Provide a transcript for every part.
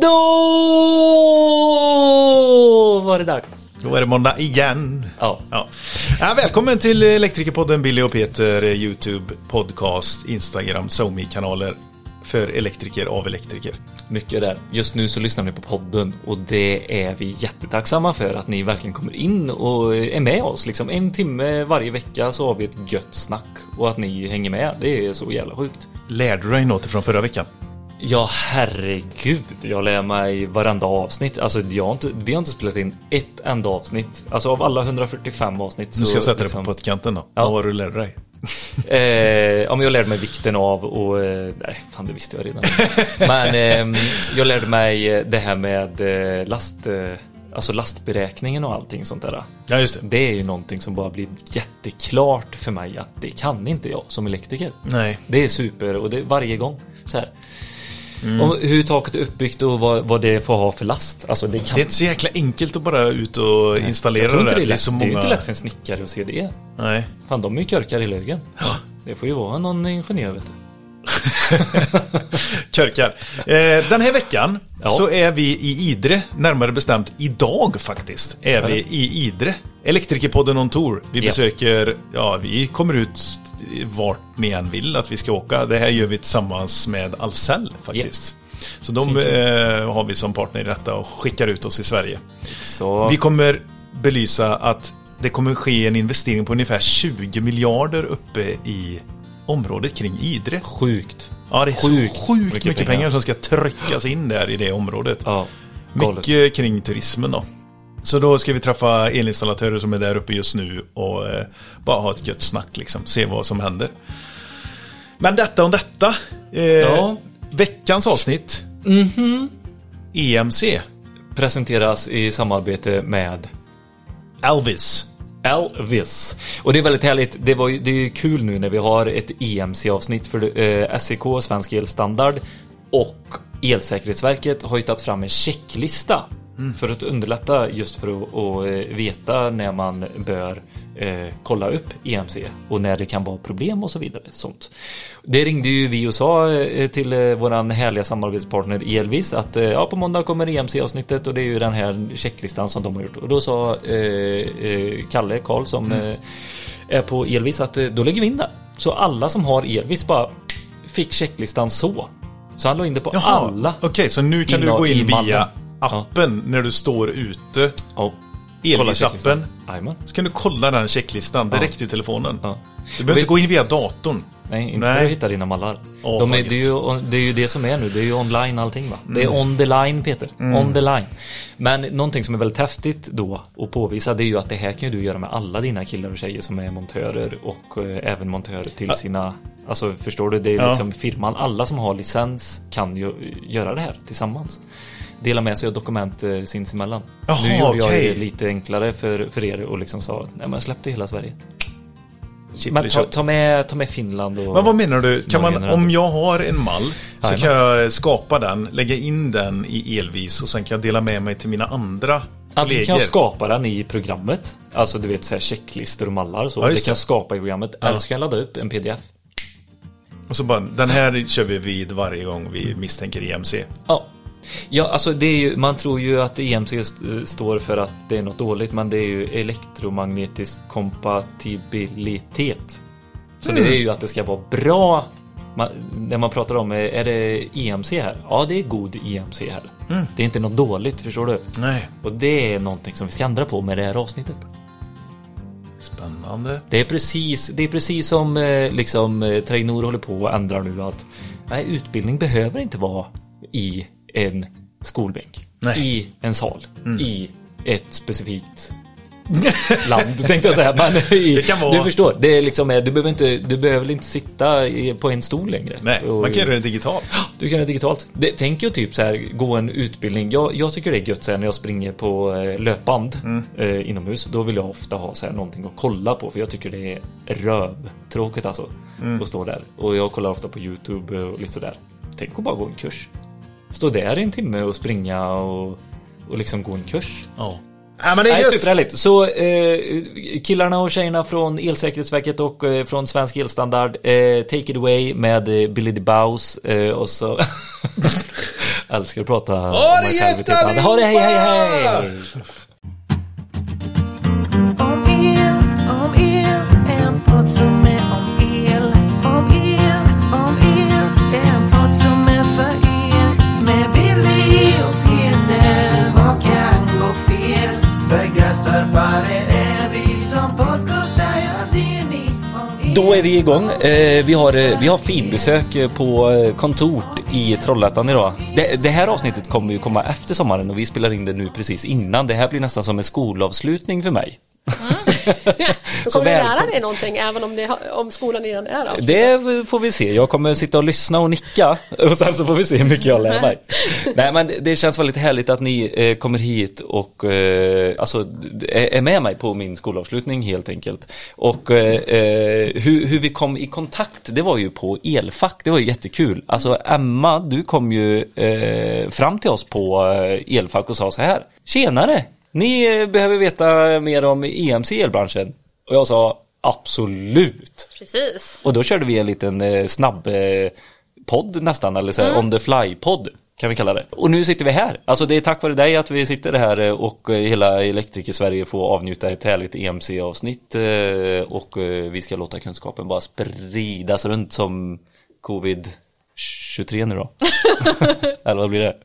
Då var det dags. Då är det måndag igen. Ja. Ja. Ja, välkommen till Elektrikerpodden Billy och Peter, YouTube, podcast, Instagram, somi kanaler för elektriker av elektriker. Mycket där. Just nu så lyssnar ni på podden och det är vi jättetacksamma för att ni verkligen kommer in och är med oss. Liksom en timme varje vecka så har vi ett gött snack och att ni hänger med. Det är så jävla sjukt. Lärde du dig något från förra veckan? Ja, herregud. Jag lär mig varenda avsnitt. Alltså, jag har inte, vi har inte spelat in ett enda avsnitt. Alltså av alla 115 avsnitt. Nu ska jag sätta liksom, dig på pottkanten då. Ja. Vad har du lärt dig? Eh, ja, men jag lärde mig vikten av och eh, nej, fan det visste jag redan. Men eh, jag lärde mig eh, det här med eh, last, alltså lastberäkningen och allting sånt där. Ja, just det. Det är ju någonting som bara blir jätteklart för mig att det kan inte jag som elektriker. Nej. Det är super och det varje gång. Så här. Mm. Om hur taket är uppbyggt och vad, vad det får ha för last. Alltså det kan Det är inte så jäkla enkelt att bara ut och installera tror inte det. det är så Det är ju många... inte lätt för en snickare att se det. Nej. Fan, de är ju körkar i lägen. Ja. Det får ju vara någon ingenjör vet du. Körkar. Eh, den här veckan Ja. så är vi i Idre, närmare bestämt idag faktiskt, är Ja. vi i Idre. Elektrikerpodden on tour. Vi Ja. besöker, ja vi kommer ut vart ni än vill att vi ska åka. Det här gör vi tillsammans med Ahlsell faktiskt. Så de eh, har vi som partner i detta och skickar ut oss i Sverige. Så Vi kommer belysa att det kommer ske en investering på ungefär 20 miljarder uppe i området kring Idre. sjukt. Ja, det är Sjukt så sjukt mycket mycket, pengar. pengar. som ska tryckas in där i det området. Ja, galet. mycket kring turismen då. Så då ska vi träffa elinstallatörer som är där uppe just nu och eh, bara ha ett gött snack liksom. Se vad som händer. Men detta om detta. Eh, Ja. Veckans avsnitt. EMC. Presenteras i samarbete med Elvis. Elvis. Och det är väldigt härligt. Det, var ju, det är ju kul nu när vi har ett EMC-avsnitt för eh, SEK, Svensk Elstandard och Elsäkerhetsverket har ju tagit fram en checklista för att underlätta just för att, att eh, veta när man bör eh, kolla upp EMC och när det kan vara problem och så vidare. Sånt. Det ringde ju vi och sa eh, till eh, våran härliga samarbetspartner Elvis att eh, ja, på måndag kommer EMC-avsnittet och det är ju den här checklistan som de har gjort. Och då sa eh, Kalle Karl som eh, är på Elvis att då lägger vi in den. Så alla som har Elvis bara fick checklistan så. Så han la in det på Jaha, alla. Okej, så nu kan du gå in via appen när du står ute. Ja. Jajamän. Så kan du kolla den checklistan direkt i telefonen. Ja. Du behöver inte gå in via datorn. Nej, inte Nej. för att hitta dina mallar. Åh, De är, det, är ju, det är ju det som är nu, det är ju online allting va? Det är Mm. on the line Peter, on the line. Men någonting som är väldigt häftigt då att påvisa det är ju att det här kan ju du göra med alla dina killar och tjejer som är montörer och eh, även montörer till sina, alltså förstår du, det är Ja. liksom firman, alla som har licens kan ju göra det här tillsammans. Dela med sig av dokument eh, sinsemellan. Jaha, nu gjorde jag okej. det lite enklare för, för er och liksom sa, nej men släpp det hela Sverige. Shit, Men ta, ta, med, ta med Finland och... Men vad menar du? Kan man, om jag har en mall så Jajamän. kan jag skapa den, lägga in den i Elvis och sen kan jag dela med mig till mina andra Antingen kan jag skapa den i programmet, alltså du vet så här checklistor och mallar så. Ja, det kan jag skapa i programmet, eller så kan jag ladda upp en pdf. Och så bara, den här kör vi vid varje gång vi misstänker EMC. Ja. Ja, alltså det är ju, man tror ju att EMC st- står för att det är något dåligt, men det är ju elektromagnetisk kompatibilitet. Så det är ju att det ska vara bra. Man, när man pratar om, är det EMC här? Ja, det är god EMC här. Det är inte något dåligt, förstår du? Nej, Och det är någonting som vi ska ändra på med det här avsnittet. spännande. Det är precis, det är precis som eh, liksom eh, Trainor håller på och ändrar nu att nej, utbildning behöver inte vara i en skolbänk. Nej. Mm. I en sal. I ett specifikt land tänkte jag säga. Men i, vara- Du förstår, det är liksom, du behöver inte, du behöver inte sitta på en stol längre. Nej, Och- man kan göra det digitalt. du kan göra det digitalt. Det, tänk ju typ så här, gå en utbildning. Jag, jag tycker det är gött så här, när jag springer på eh, löpband Mm. eh, inomhus. Då vill jag ofta ha så här, någonting att kolla på. För jag tycker det är rövtråkigt alltså. Mm. Att stå där. Och jag kollar ofta på YouTube och lite sådär. Tänk att bara gå en kurs. Stå där i en timme och springa och, och liksom gå en kurs. Ja. Ja, men det är Nej, superhärligt. Så eh, killarna och tjejerna från Elsäkerhetsverket och eh, från Svensk Elstandard, eh, take it away med eh, Billy the Bows eh, och så... Älskar att prata Ha om det mig gött, själv i. Ha det, hej, hej, hej! Om el, om el, en podd som är om el. Om Då är vi igång. Eh, vi, har, eh, vi har finbesök eh, på eh, kontort i Trollhättan idag. Det, det här avsnittet kommer ju komma efter sommaren och vi spelar in det nu precis innan. Det här blir nästan som en skolavslutning för mig. Då Så kommer du lära dig någonting även om, det, om skolan redan är där. Det får vi se. Jag kommer sitta och lyssna och nicka och sen så får vi se hur mycket jag lär mig. Nej men det känns väldigt härligt att ni eh, kommer hit och eh, alltså är är med mig på min skolavslutning helt enkelt. Och eh, eh, hur, hur vi kom i kontakt, det var ju på elfack. Det var ju jättekul. Alltså Emma, du kom ju eh, fram till oss på eh, elfack och sa så här. Tjenare! Ni eh, behöver veta mer om EMC i elbranschen. Och jag sa absolut. Precis. Och då körde vi en liten eh, snabb eh, podd nästan, eller så här, on the fly-podd kan vi kalla det. Och nu sitter vi här. Alltså det är tack vare dig att vi sitter här eh, och eh, hela Elektriker-Sverige får avnjuta ett härligt EMC-avsnitt eh, och eh, vi ska låta kunskapen bara spridas runt som covid 23 nu då. eller vad blir det?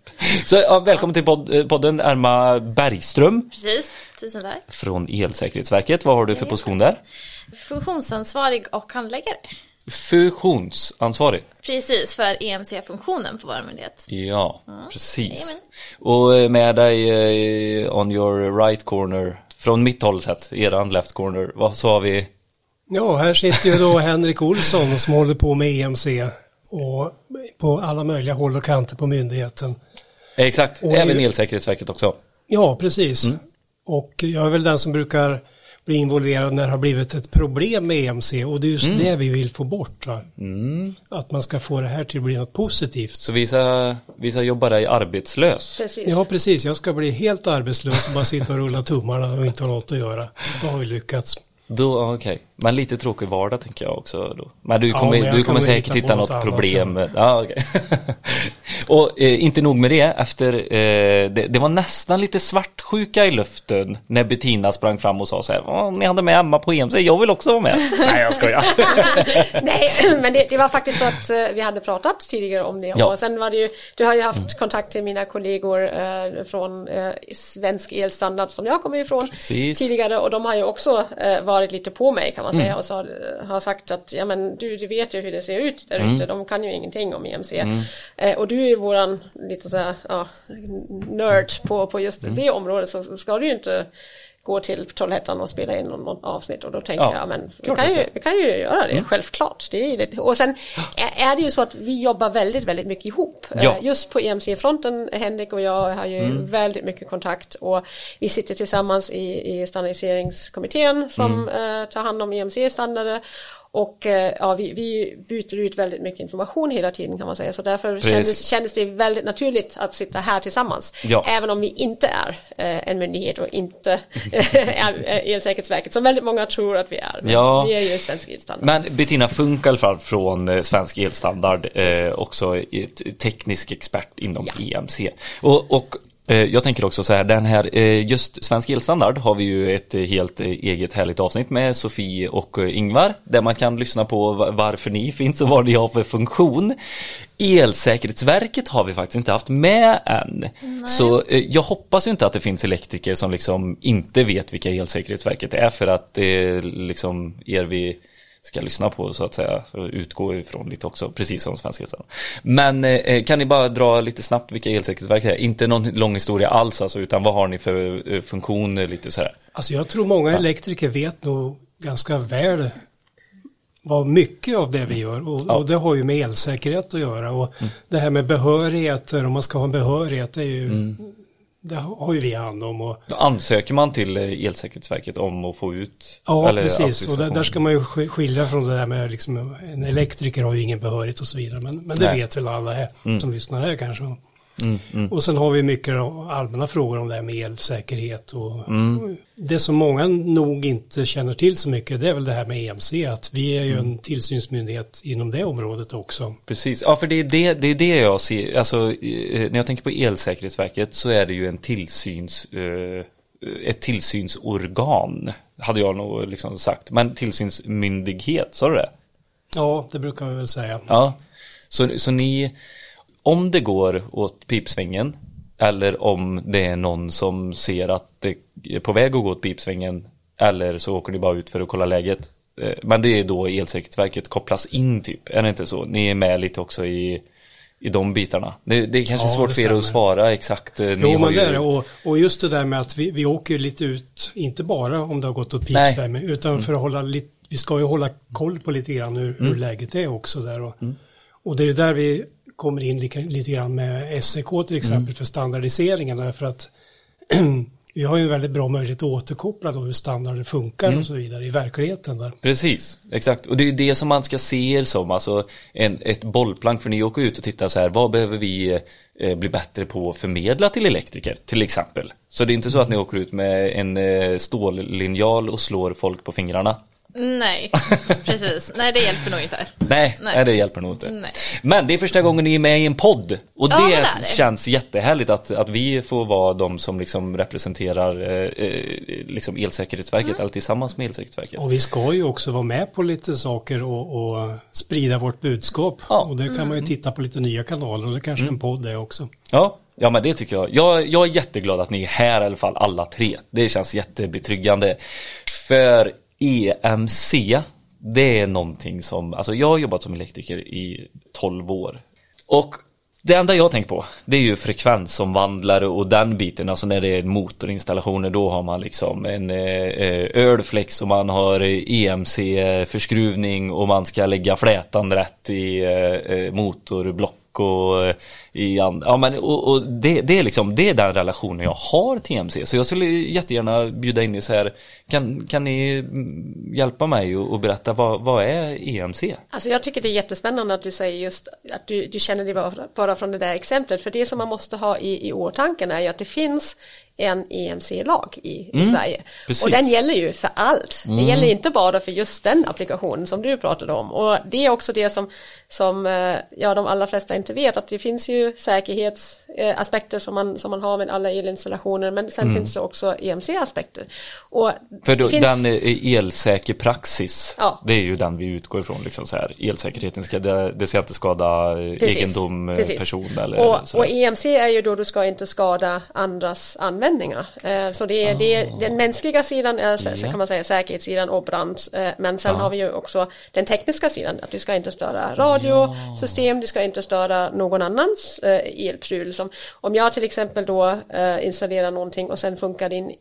Så ja, välkommen till eh, podden Erma Bergström Precis, tusen tack. från Elsäkerhetsverket. Vad har du för position där? Funktionsansvarig och handläggare. Fusionsansvarig. Precis, för EMC-funktionen på vår myndighet. Ja, precis. Jajamän. Och eh, med dig eh, on your right corner, från mitt håll sett, eran left corner, vad sa vi? Ja, här sitter ju då Henrik Olsson som håller på med EMC och på alla möjliga håll och kanter på myndigheten. Exakt, Och även Elsäkerhetsverket också. Ja, precis. Och jag är väl den som brukar bli involverad när det har blivit ett problem med EMC och det är just det vi vill få bort. Va? Att man ska få det här till att bli något positivt. Så vi ska, vi ska jobba dig arbetslös. Precis. Ja, precis. Jag ska bli helt arbetslös och bara sitta och rulla tummarna och inte ha något att göra. Då har vi lyckats. Då, okej. Men lite tråkig vardag tänker jag också då. Men du Ja, kommer, men jag du kommer säkert hitta något något annat problem. Ja, okej. och eh, inte nog med det, efter, eh, det, det var nästan lite svartsjuka i luften när Bettina sprang fram och sa så här, "Ja, ni hade med Emma på EMC, jag vill också vara med. Nej, jag skojar. Nej, men det, det var faktiskt så att eh, vi hade pratat tidigare om det. Ja. Och sen var det ju, du har ju haft kontakt till mina kollegor eh, från eh, Svensk Elstandard som jag kommer ifrån Precis. tidigare och de har ju också eh, varit lite på mig kan man säga och så, har sagt att ja men du, du vet ju hur det ser ut där ute, de kan ju ingenting om EMC. Eh, och du är ju våran lite så här, ja, nörd på, på just det området så så ska du ju inte gå till Trollhättan och spela in någon, någon avsnitt och då tänker Ja, jag men vi kan, ju, vi kan ju göra det, självklart. Det är det. Och sen är- det ju så att vi jobbar väldigt, väldigt mycket ihop. Ja. Mm. Just på EMC-fronten, Henrik och jag har ju väldigt mycket kontakt och vi sitter tillsammans i, i standardiseringskommittén som Mm. tar hand om EMC-standarder och eh, ja, vi, vi byter ut väldigt mycket information hela tiden kan man säga. Så därför kändes, kändes det väldigt naturligt att sitta här tillsammans. Ja. Även om vi inte är eh, en myndighet och inte är eh, Elsäkerhetsverket som väldigt många tror att vi är. Men Ja. Vi är ju Svensk Elstandard. Men Bettina Funk i alla fall från eh, Svensk Elstandard, eh, också teknisk expert inom EMC. Och, och eh, jag tänker också så här, den här, eh, just Svensk Elstandard har vi ju ett eh, helt eh, eget härligt avsnitt med Sofie och eh, Ingvar, där man kan lyssna på va- varför ni finns och vad ni har för funktion. Elsäkerhetsverket har vi faktiskt inte haft med än. Så eh, jag hoppas ju inte att det finns elektriker som liksom inte vet vilka Elsäkerhetsverket är för att liksom er vi ska lyssna på så att säga, utgå ifrån lite också, precis som Svenska Elstandard. Men eh, kan ni bara dra lite snabbt vilka elsäkerhetsverk är? Inte någon lång historia alls alltså, utan vad har ni för eh, funktion eh, lite så här? Alltså jag tror många elektriker vet nog ganska väl vad mycket av det vi gör och, Ja. och det har ju med elsäkerhet att göra och det här med behörigheter, om man ska ha en behörighet, det är ju det har ju vi hand om och Då ansöker man till Elsäkerhetsverket om att få ut ja precis och där, där ska man ju sk- skilja från det där med liksom en elektriker har ju ingen behörighet och så vidare men, men det Nej. vet väl alla här som lyssnar här kanske. Och sen har vi mycket allmänna frågor om det här med elsäkerhet och Mm. det som många nog inte känner till så mycket det är väl det här med EMC, att vi är ju Mm. en tillsynsmyndighet inom det området också. Precis, ja för det är det, det, är det jag ser, alltså eh, när jag tänker på Elsäkerhetsverket så är det ju en tillsyns, eh, ett tillsynsorgan, hade jag nog liksom sagt, men tillsynsmyndighet, sa du det? Ja, det brukar vi väl säga. Ja, så, så ni, om det går åt pipsvängen eller om det är någon som ser att det är på väg att gå åt pipsvängen eller så åker ni bara ut för att kolla läget. Eh, Men det är då Elsäkerhetsverket kopplas in typ, är det inte så? Ni är med lite också i, i de bitarna. Det, det är kanske Ja, svårt för er att svara exakt. eh, Ni Jo, har men ju- det är det. Och, och just det där med att vi, vi åker lite ut, inte bara om det har gått åt Nej. pipsvärme, utan för att hålla lite, vi ska ju hålla koll på lite grann hur, hur läget är också där. Och, och det är där vi kommer in lite, lite grann med SEK till exempel för standardiseringen, därför att vi har ju en väldigt bra möjlighet att återkoppla då hur standarder funkar och så vidare i verkligheten där. Precis, exakt. Och det är det som man ska se er som, alltså en, ett bollplank, för ni åker ut och tittar så här, vad behöver vi eh, bli bättre på att förmedla till elektriker, till exempel. Så det är inte så att ni åker ut med en eh, stållinjal och slår folk på fingrarna. Nej, precis. Nej, det hjälper nog inte. Nej, nej. Det hjälper nog inte. Nej. Men det är första gången ni är med i en podd. Och det, Ja, det det. känns jättehärligt att, att vi får vara de som liksom representerar eh, eh, liksom Elsäkerhetsverket, Mm. eller tillsammans med Elsäkerhetsverket. Och vi ska ju också vara med på lite saker och, och sprida vårt budskap. Ja. Och det kan man ju titta på lite nya kanaler och det kanske en podd är också. Ja, ja men det tycker jag. jag. Jag är jätteglad att ni är här i alla fall, alla tre. Det känns jättebetryggande. För EMC, det är någonting som, alltså jag har jobbat som elektriker i 12 år. Och det enda jag tänker på, det är ju frekvensomvandlare och den biten, alltså när det är motorinstallationer, då har man liksom en eh, ölflex och man har EMC-förskruvning och man ska lägga flätan rätt i eh, eh motorblock och eh, i andra, ja men och, och det, det är liksom det är den relationen jag har till EMC så jag skulle jättegärna bjuda in er så här kan, kan ni mm, hjälpa mig och, och berätta vad, vad är EMC? Alltså jag tycker det är jättespännande att du säger just att du, du känner det bara, bara från det där exemplet. För det som man måste ha i, i åtanke är ju att det finns en EMC-lag i, i Sverige. precis. Och den gäller ju för allt. Det gäller inte bara för just den applikationen som du pratade om. Och det är också det som, som eh, ja, de allra flesta inte vet, att det finns ju säkerhetsaspekter som man, som man har med alla elinstallationer, men sen finns det också EMC-aspekter. Och För då, finns- den eh, elsäker praxis, Ja. det är ju den vi utgår ifrån liksom så här. Elsäkerheten ska, det, det ska inte skada eh, Precis, egendom, eh, precis. person eller och, och EMC är ju då du ska inte skada andras användningar. Eh, Så det är, det är den mänskliga sidan är, så- Ja. kan man säga säkerhetssidan och brand. Eh, Men sen har vi ju också den tekniska sidan, att du ska inte störa radiosystem, du ska inte störa någon annans eh, elpryl. Som, om jag till exempel då eh, installerar någonting och sen funkar din,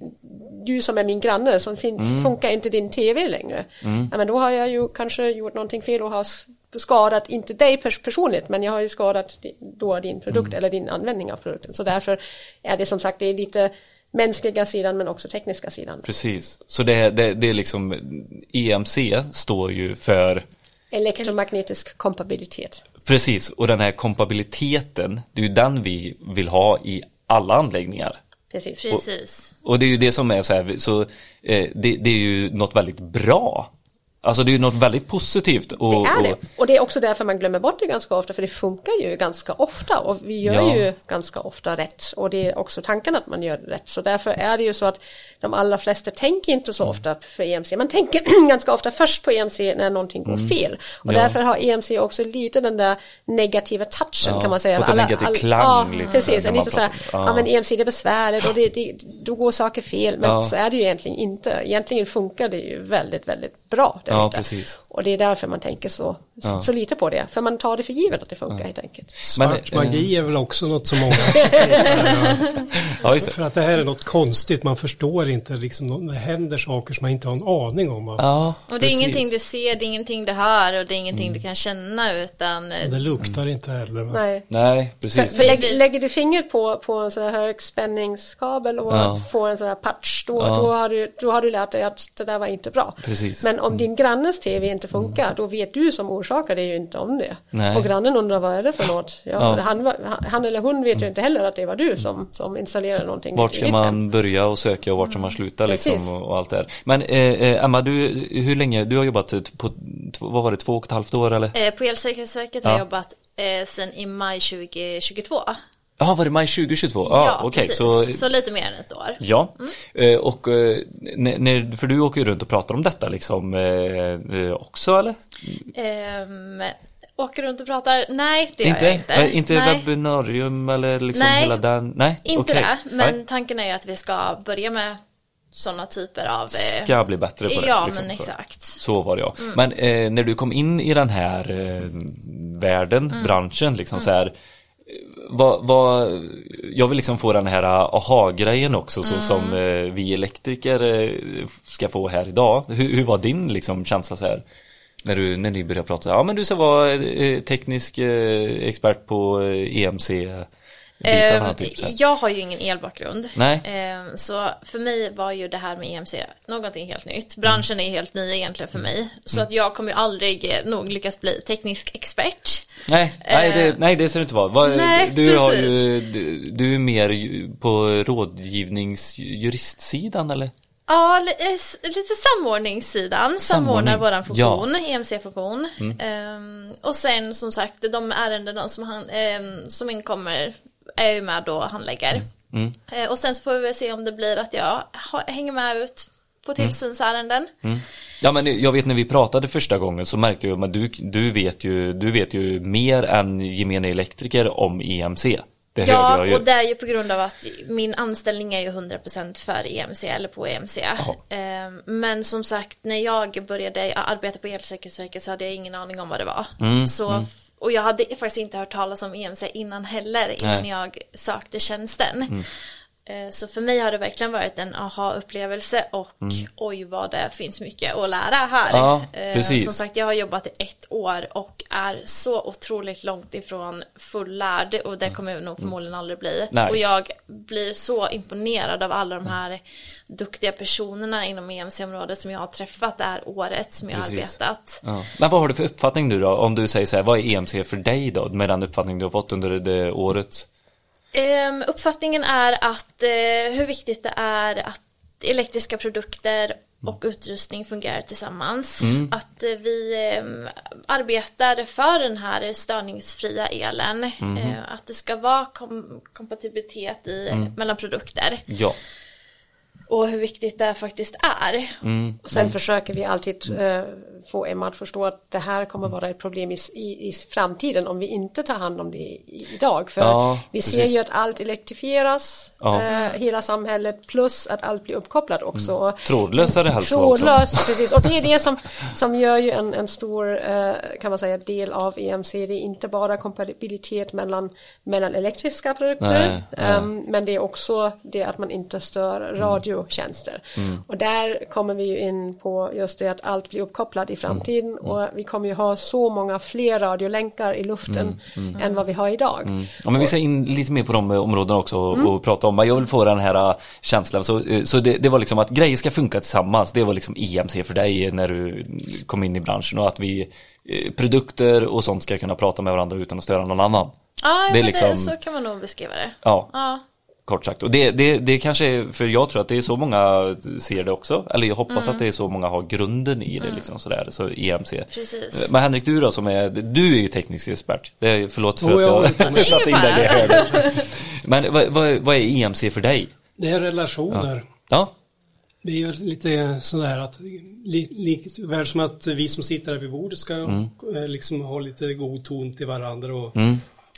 du som är min granne, så fin, Mm. funkar inte din TV längre. Ja, men då har jag ju kanske gjort någonting fel och har skadat, inte dig pers personligt, men jag har ju skadat då din produkt Mm. eller din användning av produkten. Så därför är det som sagt, det är lite mänskliga sidan men också tekniska sidan. Precis, så det, det, det är liksom EMC står ju för Elektromagnetisk kompabilitet. Precis, och den här kompabiliteten, det är ju den vi vill ha i alla anläggningar. Precis. Precis. Och det är ju det som är så här, så eh, det, det är ju något väldigt bra. Alltså det är ju något väldigt positivt. Och, Det är det. Och, det är också därför man glömmer bort det ganska ofta, för det funkar ju ganska ofta och vi gör Ja. ju ganska ofta rätt och det är också tanken att man gör rätt. Så därför är det ju så att de allra flesta tänker inte så ofta för EMC. Man tänker ganska ofta först på EMC när någonting går fel. Och Mm. Ja. därför har EMC också lite den där negativa touchen Ja, kan man säga. fått en negativ klang ja, lite precis. lite så här, ja. men EMC det är besvärligt och det, det, då går saker fel. Men så är det ju egentligen inte. Egentligen funkar det ju väldigt, väldigt bra Ja, ute. precis. Och det är därför man tänker så, Ja. så lite på det. För man tar det för givet att det funkar helt enkelt. Svart Men, eh, magi är väl också något som många Ja, just det. För att det här är något konstigt, man förstår inte liksom, det händer saker som man inte har en aning om. Ja, Och det är Precis. ingenting du ser, det är ingenting du hör och det är ingenting du kan känna utan eh, Och det luktar inte heller. va? Nej. nej, För, precis. för lägg, lägger du fingret på, på en sån här högspänningskabel och Ja. får en sån här patch, då, Ja. då, har du, då har du lärt dig att det där var inte bra. Precis. Men om din grannes tv inte funkar, då vet du som orsakar det ju inte om det. Nej. Och grannen undrar vad är det för något? Ja, Ja. Han, han- eller hon vet ju inte heller att det var du som, som installerade någonting. Vart ska man hem. börja och söka och vart ska man sluta Precis. liksom och, och allt det här. Men eh, eh, Emma, du, hur länge, du har jobbat på, två- vad var det, två och ett halvt år eller? eh, på Elsäkerhetsverket har Ja. jag jobbat eh, sen i maj 2022. Ja, var det maj 2022? Ja, okej, precis. så så lite mer än ett år. Ja, Eh, och eh, när, för du åker ju runt och pratar om detta liksom eh, också eller? Ehm, åker runt och pratar? Nej, det gör inte? jag inte. Inte Nej. webbinarium eller liksom Nej. hela den? Nej, Inte okej. det, men Nej. tanken är ju att vi ska börja med sådana typer av... Ska bli bättre på det. Ja, liksom, men så. exakt. Så var det ja. Men eh, när du kom in i den här eh, världen, Mm. branschen liksom så här. Vad, vad, jag vill liksom få den här aha-grejen också så Mm. som eh, vi elektriker eh, ska få här idag. Hur, hur var din liksom känsla så här? När, du, när ni började prata, ja men du ska vara eh, teknisk expert på EMC bitarna Ehm, typ jag har ju ingen elbakgrund. Nej. Så för mig var ju det här med EMC någonting helt nytt. Branschen är helt ny egentligen för mig. Så att jag kommer ju aldrig nog lyckas bli teknisk expert. Nej, nej, det, Eh, nej det ser det inte vara. Nej, du, har precis. ju, du, du är mer på rådgivningsjuristsidan eller? Ja, lite samordningssidan. Samordning, Samordnar våran funktion, EMC-funktion. Ehm, och sen som sagt, de ärendena som, han, ehm, som inkommer är ju med då och handlägger. Eh, och sen så får vi väl se om det blir att jag hänger med ut på tillsynsärenden. Ja men jag vet när vi pratade första gången så märkte jag att du, du, vet ju, du vet ju mer än gemene elektriker om EMC. Det Ja, och det är ju på grund av att min anställning är ju 100% för EMC eller på EMC. Ehm, Men som sagt, när jag började arbeta på Elsäkerhetsverket så hade jag ingen aning om vad det var. Mm, så, Och jag hade faktiskt inte hört talas om EMC innan heller, innan Nej. jag sökte tjänsten. Eh, Så för mig har det verkligen varit en aha-upplevelse och oj vad det finns mycket att lära här. Mm. Ja, Eh, precis. Som sagt, jag har jobbat i ett år och är så otroligt långt ifrån fullärd och det kommer jag nog förmodligen aldrig bli. Mm. Nej. Och jag blir så imponerad av alla de här duktiga personerna inom EMC-området som jag har träffat det här året som jag har arbetat. Ja. Men vad har du för uppfattning du då? Om du säger så här, vad är EMC för dig då? Med den uppfattning du har fått under det året? Ehm, uppfattningen är att eh, hur viktigt det är att elektriska produkter och utrustning fungerar tillsammans. Att eh, vi eh, arbetar för den här störningsfria elen. Eh, att det ska vara kom- kompatibilitet i, mellan produkter. Ja. Och hur viktigt det faktiskt är. Och sen försöker vi alltid eh, få Emma att förstå att det här kommer vara ett problem i, i, i framtiden om vi inte tar hand om det i, idag. För Ja, vi ser precis. ju att allt elektrifieras, Ja. eh, hela samhället, plus att allt blir uppkopplat också. Trådlöst är det helst också. Trådlöst, precis. Och det är det som, som gör ju en, en stor, eh, kan man säga, del av EMC. Det är inte bara kompatibilitet mellan, mellan elektriska produkter, Nej, ja. ehm, men det är också det att man inte stör radiotjänster. Och där kommer vi ju in på just det att allt blir uppkopplat i framtiden och vi kommer ju ha så många fler radiolänkar i luften än vad vi har idag. Ja men vi ska in lite mer på de områdena också och, och prata om. Men Jag vill få den här eh, känslan. Så, eh, så det, det var liksom att grejer ska funka tillsammans. Det var liksom EMC för dig när du kom in i branschen och att vi eh, produkter och sånt ska kunna prata med varandra utan att störa någon annan. Ja, Det är liksom- det, så kan man nog beskriva det. Ja, Ja. Kort sagt. Och det, det, det kanske är, för jag tror att det är så många ser det också. Eller jag hoppas att det är så många har grunden i det liksom sådär. Så EMC. Precis. Men Henrik, du då som är, du är ju teknisk expert. Det är, förlåt för jag håller att jag med- satte in dig jag. Men vad, vad, vad är EMC för dig? Det är relationer. Ja, Det är lite sådär att, li, li, väl som att vi som sitter här vid bordet ska Mm. eh, liksom ha lite god ton till varandra och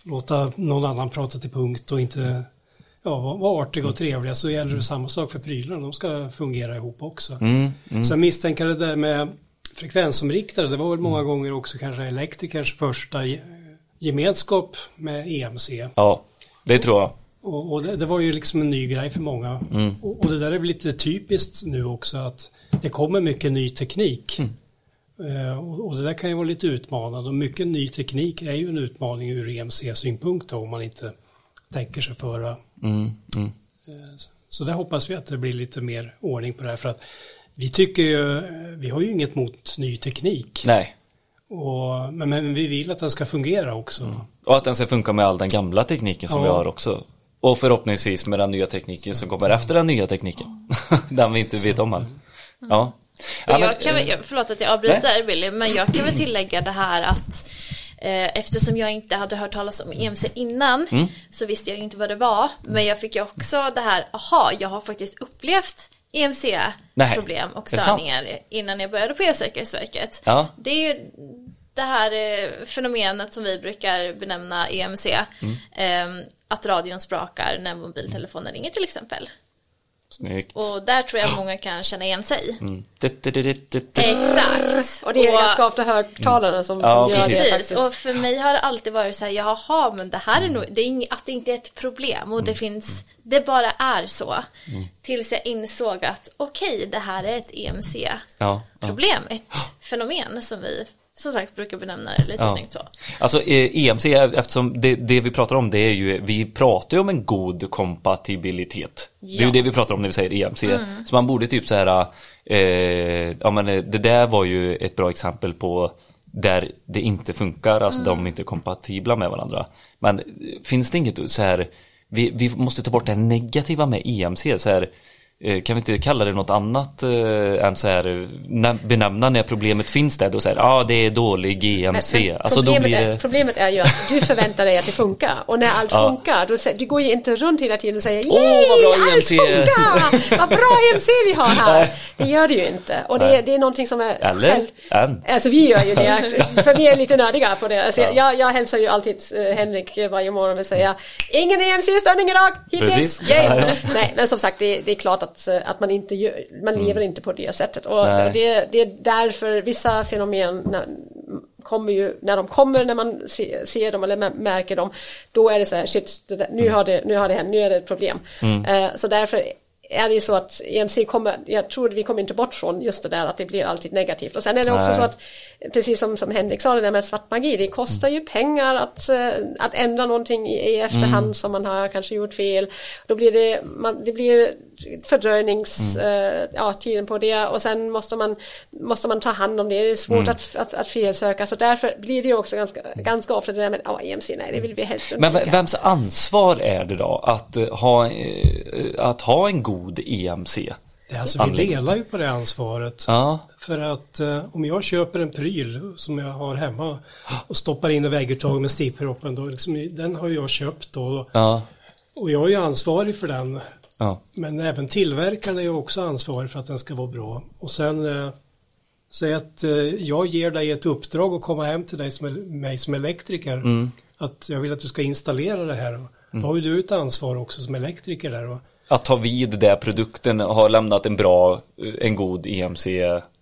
låta någon annan prata till punkt och inte ja, vara artiga och trevliga så gäller det samma sak för prylarna. De ska fungera ihop också. mm, mm. Misstänker jag det där med frekvensomriktare, det var väl många gånger också kanske elektrikerns första ge- gemenskap med EMC. ja det tror jag. Och, och det, det var ju liksom en ny grej för många. Och, och det där är väl lite typiskt nu också att det kommer mycket ny teknik. Eh, och, och det där kan ju vara lite utmanande och mycket ny teknik är ju en utmaning ur EMC-synpunkt om man inte tänker sig föra. Mm, mm. Eh, Så där hoppas vi att det blir lite mer ordning på det här för att vi tycker ju, eh, vi har ju inget mot ny teknik. Nej. Och, men, men vi vill att den ska fungera också. Och att den ska funka med all den gamla tekniken som Ja. vi har också. Och förhoppningsvis med den nya tekniken som kommer efter den nya tekniken. den vi inte vet om än. Ja. Och ja men, jag kan väl, eh, jag- förlåt att jag avbryter Billy, men jag kan väl tillägga det här att eftersom jag inte hade hört talas om EMC innan Mm. så visste jag inte vad det var. Men jag fick ju också det här, aha, jag har faktiskt upplevt EMC-problem och störningar innan jag började på E-säkerhetsverket. Ja. Det är ju det här eh, fenomenet som vi brukar benämna EMC. Mm. Eh, att radion sprakar när mobiltelefonen ringer till exempel. Snyggt. Och där tror jag många kan känna igen sig. Mm. Det- det- det- det- det- det- Exakt. Och det är ganska ofta högtalarna som, Ja, som gör det Precis, faktiskt. och för mig har det alltid varit så här, jaha, men det här är nog, det är ing, att det inte är ett problem och det finns, det bara är så. Tills jag insåg att okej, det här är ett EMC-problem, Ja, ja. ett fenomen som vi som sagt brukar benämna det lite Ja. snyggt så. Alltså eh, EMC, eftersom det, det vi pratar om det är ju, vi pratar ju om en god kompatibilitet. Det är ju Ja. Mm. det vi pratar om när vi säger EMC. Så man borde typ så här, eh, ja men eh, det där var ju ett bra exempel på där det inte funkar, alltså Mm. de är inte kompatibla med varandra. Men eh, finns det inget så här, vi, vi måste ta bort det negativa med EMC, så här, kan vi inte kalla det något annat eh, än så här, eh, nä- benämna när problemet finns där, då säger ja ah, det är dålig EMC. Men- men alltså då problemet, blir är, det... problemet är ju att du förväntar dig att det funkar och när allt Ja. funkar, då, du går ju inte runt hela tiden och säger Åh, vad bra allt EMC!" funkar! Vad bra EMC vi har här! Det gör det ju inte och det, det är någonting som är Eller? själv- Än. Alltså vi gör ju det, för vi är lite nördiga på det. Alltså, jag, jag hälsar ju alltid eh, Henrik varje morgon och säger Ingen EMC-störning idag hittills! Yay! Ja, ja. Nej, men som sagt det, det är klart att, eh, att man inte gör, man lever inte på det sättet. Och Nej. det, det är därför vissa fenomen när, kommer ju, när de kommer, när man se, ser dem eller mä- märker dem, då är det så här, shit, där, nu, har det, nu har det hänt, nu är det ett problem. Eh, så därför är det så att EMC kommer, jag tror att vi kommer inte bort från just det där att det blir alltid negativt. Och sen är det också Nej. så att, precis som, som Henrik sa, det där med svart magi, det kostar ju pengar att, eh, att ändra någonting i, i efterhand som man har kanske gjort fel. Då blir det, man, det blir fördröjnings, eh, ja, tiden på det och sen måste man, måste man ta hand om det. Det är svårt att, att, att felsöka så därför blir det ju också ganska, ganska ofta det där med, ja, EMC, nej, det vill vi helst Men undvika. v- vems ansvar är det då att eh, ha, eh, att ha en god EMC? Alltså, vi delar ju på det ansvaret. Ja, För att eh, om jag köper en pryl som jag har hemma och stoppar in i vägguttag med stiproppen, då liksom, den har jag köpt då. ja, Och jag är ju ansvarig för den. Ja. Men även tillverkaren är ju också ansvarig för att den ska vara bra. Och sen eh, säg att eh, jag ger dig ett uppdrag att komma hem till dig som, mig som elektriker. Att jag vill att du ska installera det här. Då har ju du ett ansvar också som elektriker där. Att ta vid där produkten har lämnat en bra, en god EMC.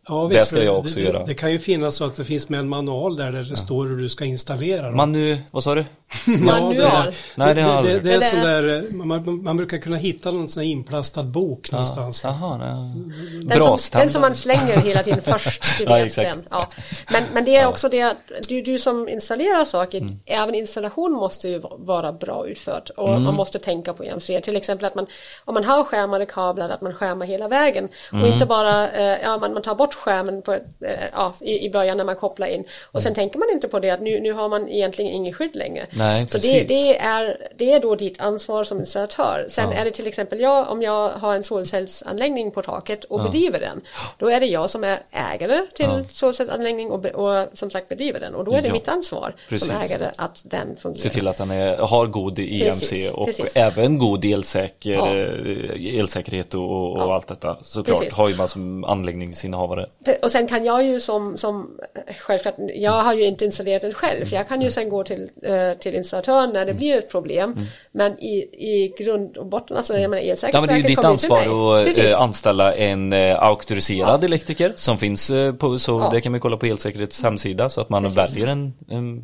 Ja, det visst, ska för jag också det, göra. Det, det kan ju finnas så att det finns med en manual där, där det står hur du ska installera. dem. Manu, vad sa du? Manual. det, Nej, det har det, det, det är sån det- där, man, man, man brukar kunna hitta någon sån här inplastad bok någonstans. Jaha, nej. Den Bra som, den som man slänger hela tiden först, du Ja, vet exakt. den. Ja. Men, men det är också det att du, du som installerar saker, även installation måste ju vara bra utfört och man måste tänka på EMC. Till exempel att man, om man har skärmade kablar, att man skärmar hela vägen och inte bara, eh, ja man, man tar bort skärmen på, eh, ja, i, i början när man kopplar in och sen tänker man inte på det att nu, nu har man egentligen inget skydd längre. Nej, Så det, det, är, det är då ditt ansvar som installatör. Sen är det till exempel jag, om jag har en solcellsanläggning på taket och bedriver den, då är det jag som är ägare till solcellsanläggning och, och som sagt bedriver den. Och då är det Ja, mitt ansvar precis. som ägare att den fungerar. Se till att den är, har god EMC Precis, och precis. även god elsäker, Ja. eh, elsäkerhet och, och Ja. allt detta. Såklart har ju man som anläggningsinnehavare vidare. Och sen kan jag ju som, som självklart, jag har ju inte installerat den själv, jag kan ju sen gå till, eh, till installatören när det Mm. blir ett problem. Men i, i grund och botten, alltså jag menar Ja men Elsäkerhetsverket det är ju ditt ansvar att Precis. eh, anställa en eh, auktoriserad elektriker som finns eh, på, så Ja. det kan man kolla på Elsäkerhets hemsida så att man Precis. väljer en, en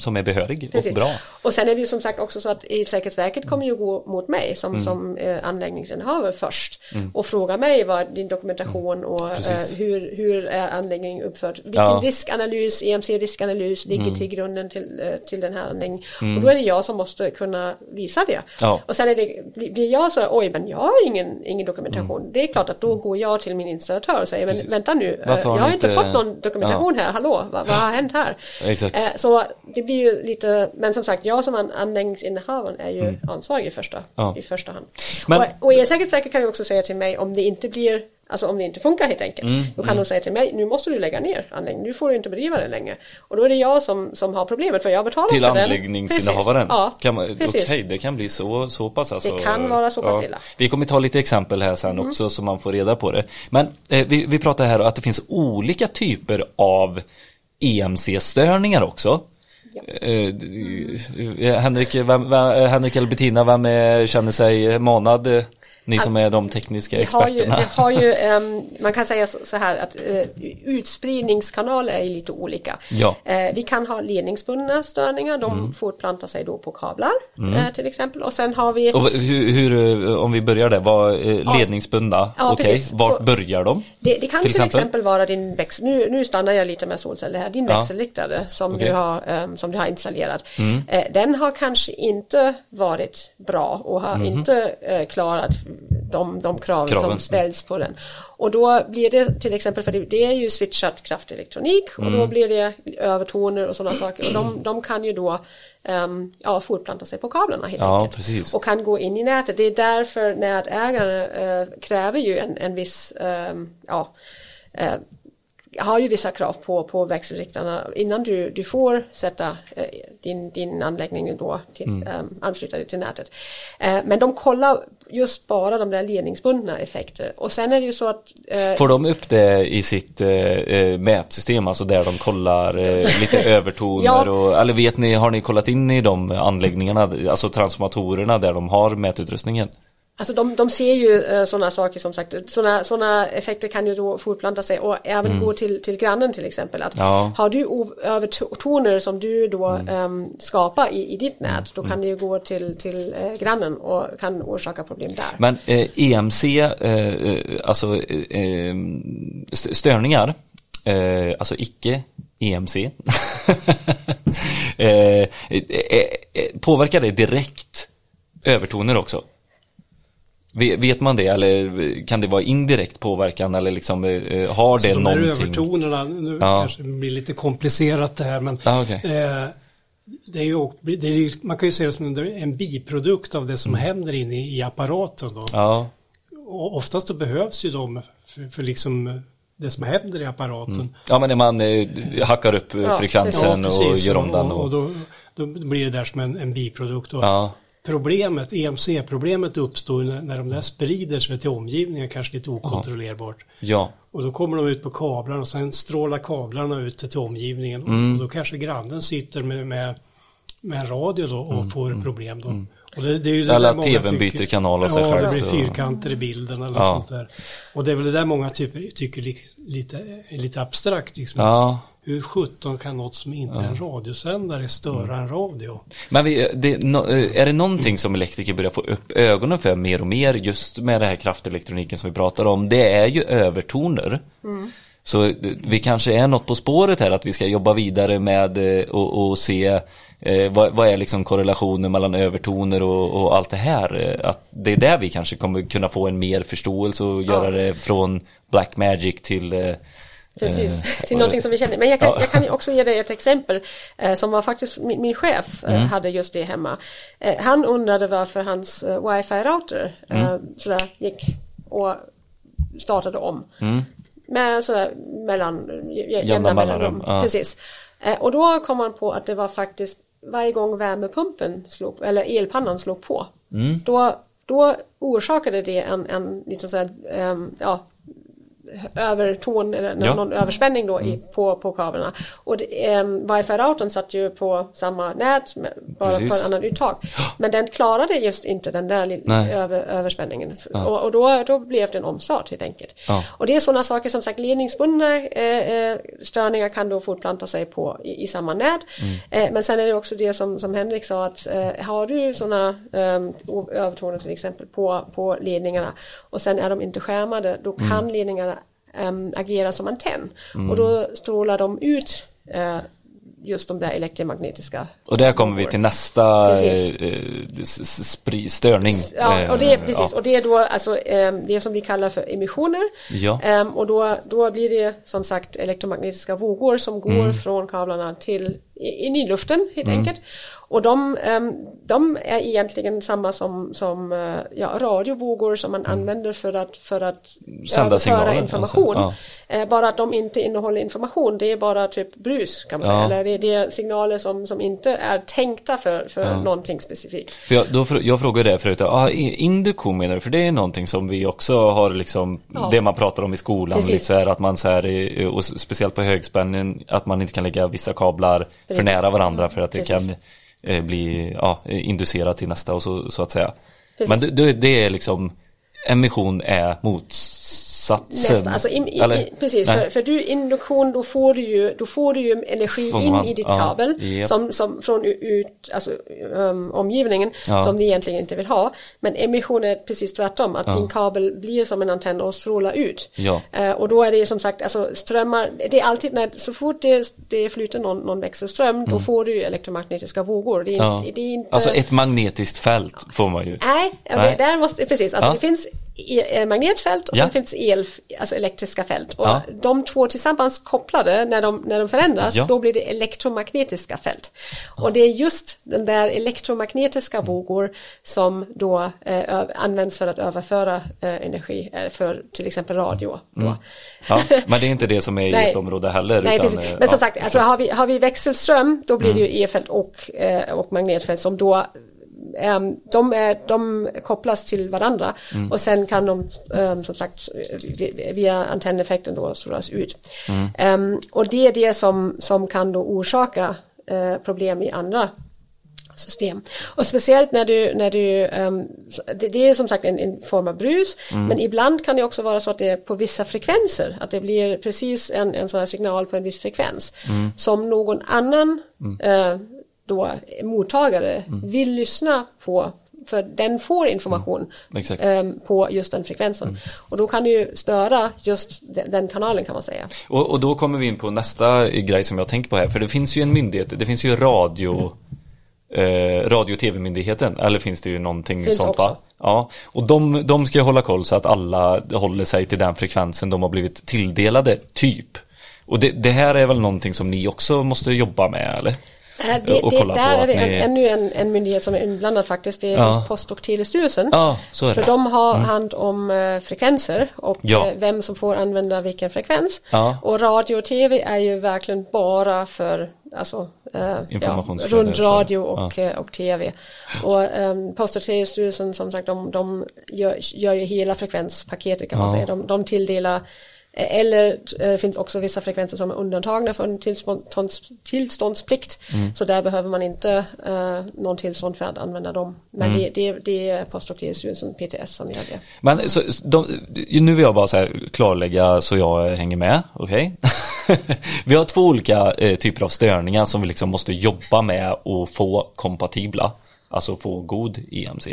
som är behörig Precis. och bra. Och sen är det ju som sagt också så att Elsäkerhetsverket kommer ju gå mot mig som, Mm. som eh, anläggningsinnehavare först och fråga mig vad din dokumentation och eh, Precis. Hur, hur är anläggningen uppförd. Vilken Ja. Mm. riskanalys, EMC-riskanalys ligger till grunden till, eh, till den här anläggningen. Och då är det jag som måste kunna visa det. Ja. Och sen är det, blir jag så oj men jag har ingen, ingen dokumentation. Det är klart att då går jag till min installatör och säger men Mm. Precis. vänta nu, eh, Varför har jag har inte inte- fått någon dokumentation här, hallå, vad, vad har hänt här? Exakt. Eh, Så det blir ju lite, men som sagt, jag som an- anläggningsinnehavaren är ju ansvarig i första, Mm. Ja. i första hand. Men- och, och Elsäkerhetsverket kan ju också säga till mig om det inte blir Alltså om det inte funkar helt enkelt. Mm, då kan de säga till mig, nu måste du lägga ner anläggningen, nu får du inte bedriva den längre. Och då är det jag som, som har problemet för jag betalar Till för den. anläggningsinnehavaren? Precis. Ja, kan man, Okej, precis. det kan bli så, så pass alltså. Det kan vara så pass illa. Mm. Vi kommer ta lite exempel här sen också så man får reda på det. Men eh, vi, vi pratar här att det finns olika typer av EMC-störningar också. Ja. Eh, eh, Henrik, vem, vem, Henrik eller Bettina, vem är, känner sig manad? Eh, Ni som är de tekniska Vi har ju, experterna. vi har ju ehm, man kan säga så så här att uh, utspridningskanaler är lite olika. Ja. Eh, vi kan ha ledningsbundna störningar, de fortplantar sig då på kablar eh, till exempel. Och sen har vi Och hur, hur, eh, om vi börjar där, vad, eh, ledningsbundna, Ja, okej, precis. vart Så- börjar de? Det, det kan till Till exempel, exempel? vara din växel, nu, nu stannar jag lite med solceller här, din Ja. växelriktare som. Mm. du har, ehm, som du har installerat. Eh, den har kanske inte varit bra och har inte eh, klarat de, de kraven, Kraven. som ställs på den. Och då blir det till exempel, för det, är ju switchat kraftelektronik och Mm. då blir det övertoner och sådana saker och de, de kan ju då ehm, ja, fortplanta sig på kablarna helt Ja, enkelt. precis. Och kan gå in i nätet. Det är därför nätägare eh, kräver ju en, en viss, ehm, ja, eh, har ju vissa krav på, på växelriktarna innan du, du får sätta eh, din, din anläggning då till, Mm. eh, ansluta dig till nätet. Eh, men de kollar just bara de där ledningsbundna effekter. Och sen är det ju så att eh, Får de upp det i sitt eh, eh, mätsystem, alltså där de kollar eh, lite övertoner Ja. och, eller vet ni, har ni kollat in i de anläggningarna, alltså transformatorerna där de har mätutrustningen? Alltså de, de ser ju uh, sådana saker som sagt, sådana såna effekter kan ju då fortplanta sig och även gå till, till grannen till exempel. Att Mm. Ja. Har du övertoner som du då Mm. ehm, skapar i, i ditt nät, då kan det ju gå till, till eh, grannen och kan orsaka problem där. Men eh, EMC, eh, eh, alltså eh, eh, st- störningar, eh, alltså icke EMC, eh, eh, eh, påverkar det direkt övertoner också? Ve- Vet man det eller kan det vara indirekt påverkan eller liksom eh, har det Så de här någonting? övertonerna, nu Ja. kanske det blir lite komplicerat det här men Ja, okej. eh, det är ju, det är man kan ju se det som en- biprodukt av det som Mm. händer inne i apparaten. Då. Ja, Och oftast då behövs ju de för, för liksom det som händer i apparaten. ja men när man eh, hackar upp eh, Ja, frekvensen och gör om den och, och och, då, då blir det där som en, en biprodukt. Och ja, Problemet, EMC-problemet uppstår när, när de där sprider sig till omgivningen, kanske lite okontrollerbart. ja, Och då kommer de ut på kablarna och sen strålar kablarna ut till omgivningen. Mm. Och då kanske grannen sitter med, med, med en radio då och får problem då. Och det, det är ju det Mm. Eller att TVn byter kanal av sig ja, självt det blir och- fyrkanter i bilden eller Ja. sånt där. Och det är väl det där många typer, tycker li, lite, är lite abstrakt. Liksom. ja. Hur sjutton kan något som inte är en radiosändare störa en radio? Men vi, det, no, eh, är det någonting som elektriker börjar få upp ögonen för mer och mer just med det här kraftelektroniken som vi pratar om, det är ju övertoner. Så eh, vi kanske är något på spåret här att vi ska jobba vidare med eh, och, och se eh, vad, vad är liksom korrelationen mellan övertoner och, och allt det här. Att det är där vi kanske kommer kunna få en mer förståelse och göra det från Black Magic till eh, Precis, Eh, till någonting som vi känner. Men jag kan, Ja. jag kan också ge dig ett exempel eh, som var faktiskt min, min chef eh, Mm. hade just det hemma. Han undrade varför hans wifi-router Mm. sådär gick och startade om. Mm. Med sådär mellan, jä- jämna mellanrum. ja. Precis. Och då kom han på att det var faktiskt varje gång värmepumpen slog, eller elpannan slog på. Mm. Då, då orsakade det en, en liten sån här, ehm, ja, överton eller Ja. någon överspänning då i, på, på kablarna. Och det, ehm, wifi-routern satt ju på samma nät med, bara Precis. på en annan uttag. Men den klarade just inte den där över, överspänningen. Och, och då, då blev det en omstart helt enkelt. Ja. Och det är sådana saker som sagt ledningsbundna eh, eh, störningar kan då fortplanta sig på i, i samma nät. Mm. Eh, men sen är det också det som, som Henrik sa att eh, har du sådana eh, o- övertoner till exempel på, på ledningarna och sen är de inte skärmade då Mm. kan ledningarna em, agera som antenn och då strålar de ut eh, just de där elektromagnetiska Och där kommer vi till nästa Precis. eh, störning. Ja, och det, är Eh, precis. ja. Och det är då alltså eh, det som vi kallar för emissioner. Ja. Ehm, och då, då blir det som sagt elektromagnetiska vågor som går Mm. från kablarna till in i luften helt enkelt. Och de, ehm, de är egentligen samma som, som eh, ja, radiovågor som man använder för att, för att Mm. Sända signaler, information. alltså, Eh, bara att de inte innehåller information, det är bara typ brus kan man Ja. säga. Eller det, är signaler som, som inte är tänkta för, för någonting specifikt. För jag, då, jag frågade det förut, ah, induktion menar du? För det är någonting som vi också har liksom, Ja. det man pratar om i skolan, Precis. lite så här att man så här, och speciellt på högspänning, att man inte kan lägga vissa kablar för nära varandra för att det Precis. kan eh, bli, ja, inducerat till nästa och så, så att säga. Precis. Men det, det, är liksom, emission är motsatsen. Nästan, alltså in, i, Eller? i, precis, Nej. för, för du induktion då får du ju, då får du ju energi Får in man- i ditt ja, kabel japp. som, som från ut, alltså, um, omgivningen Ja. som ni egentligen inte vill ha. Men emission är precis tvärtom, att din kabel blir som en antenn och strålar ut. Ja. Eh, och då är det som sagt, alltså strömmar, det är alltid när, så fort det, det flyter någon, någon växelström, då får du ju elektromagnetiska vågor. Det är, Mm. Ja. det är inte... Alltså ett magnetiskt fält får man ju. Nej, ja, Nej. Det, där måste, precis. Alltså Ja. det finns magnetfält och Ja. sen finns el, alltså elektriska fält. Och Ja. de två tillsammans kopplade, när de, när de förändras, Ja. då blir det elektromagnetiska fält. Och det är just den där elektromagnetiska Mm. vågor som då eh, används för att överföra eh, energi eh, för till exempel radio. Mm. Ja, men det är inte det som är i ert område heller. Nej, utan, precis. eh, Men som ja, sagt, alltså, har, vi, har vi växelström då blir det Mm. ju e-fält och, eh, och magnetfält som då de, är, de kopplas till varandra Mm. och sen kan de ehm, som sagt vi- via antenneffekten då strålas ut. Mm. Ehm, och det är det som, som kan då orsaka eh, problem i andra system. Och speciellt när du, när du ehm, det, det är som sagt en, en form av brus, Mm. men ibland kan det också vara så att det är på vissa frekvenser, att det blir precis en, en sån här signal på en viss frekvens, Mm. som någon annan eh, då, mottagare Mm. vill lyssna på, för den får information Exakt. ehm, på just den frekvensen. Och då kan det ju störa just den, kanalen kan man säga. Och, och då kommer vi in på nästa grej som jag tänker på här. För det finns ju en myndighet, det finns ju radio, eh, radio och tv-myndigheten. Eller finns det ju någonting Finns sånt också. va? Ja, och de, de ska ju hålla koll så att alla håller sig till den frekvensen de har blivit tilldelade, typ. Och det, det här är väl någonting som ni också måste jobba med, eller? Eh, Det, Och det, på där är det ni- ännu en, en myndighet som är inblandad faktiskt, det är Ja. Post och telestyrelsen. Ja, så är För det. Mm. de har hand om eh, frekvenser och Ja. eh, vem som får använda vilken frekvens. Ja. Och radio och tv är ju verkligen bara för alltså, eh, ja, rundradio och, eh, och tv. Och eh, Post och telestyrelsen som sagt de, de gör, gör ju hela frekvenspaketet kan man Ja. säga. De, de tilldelar eh, eller eh, det finns också vissa frekvenser som är undantagna från tillstånds, tillståndsplikt. Mm. Så där behöver man inte eh, någon tillstånd för att använda dem. Men Mm. det, det, det är Post och telestyrelsen, PTS, som gör det. Men så, de, nu vill jag bara så klarlägga så jag hänger med, okej? vi har två olika eh, typer av störningar som vi liksom måste jobba med och få kompatibla, alltså få god EMC.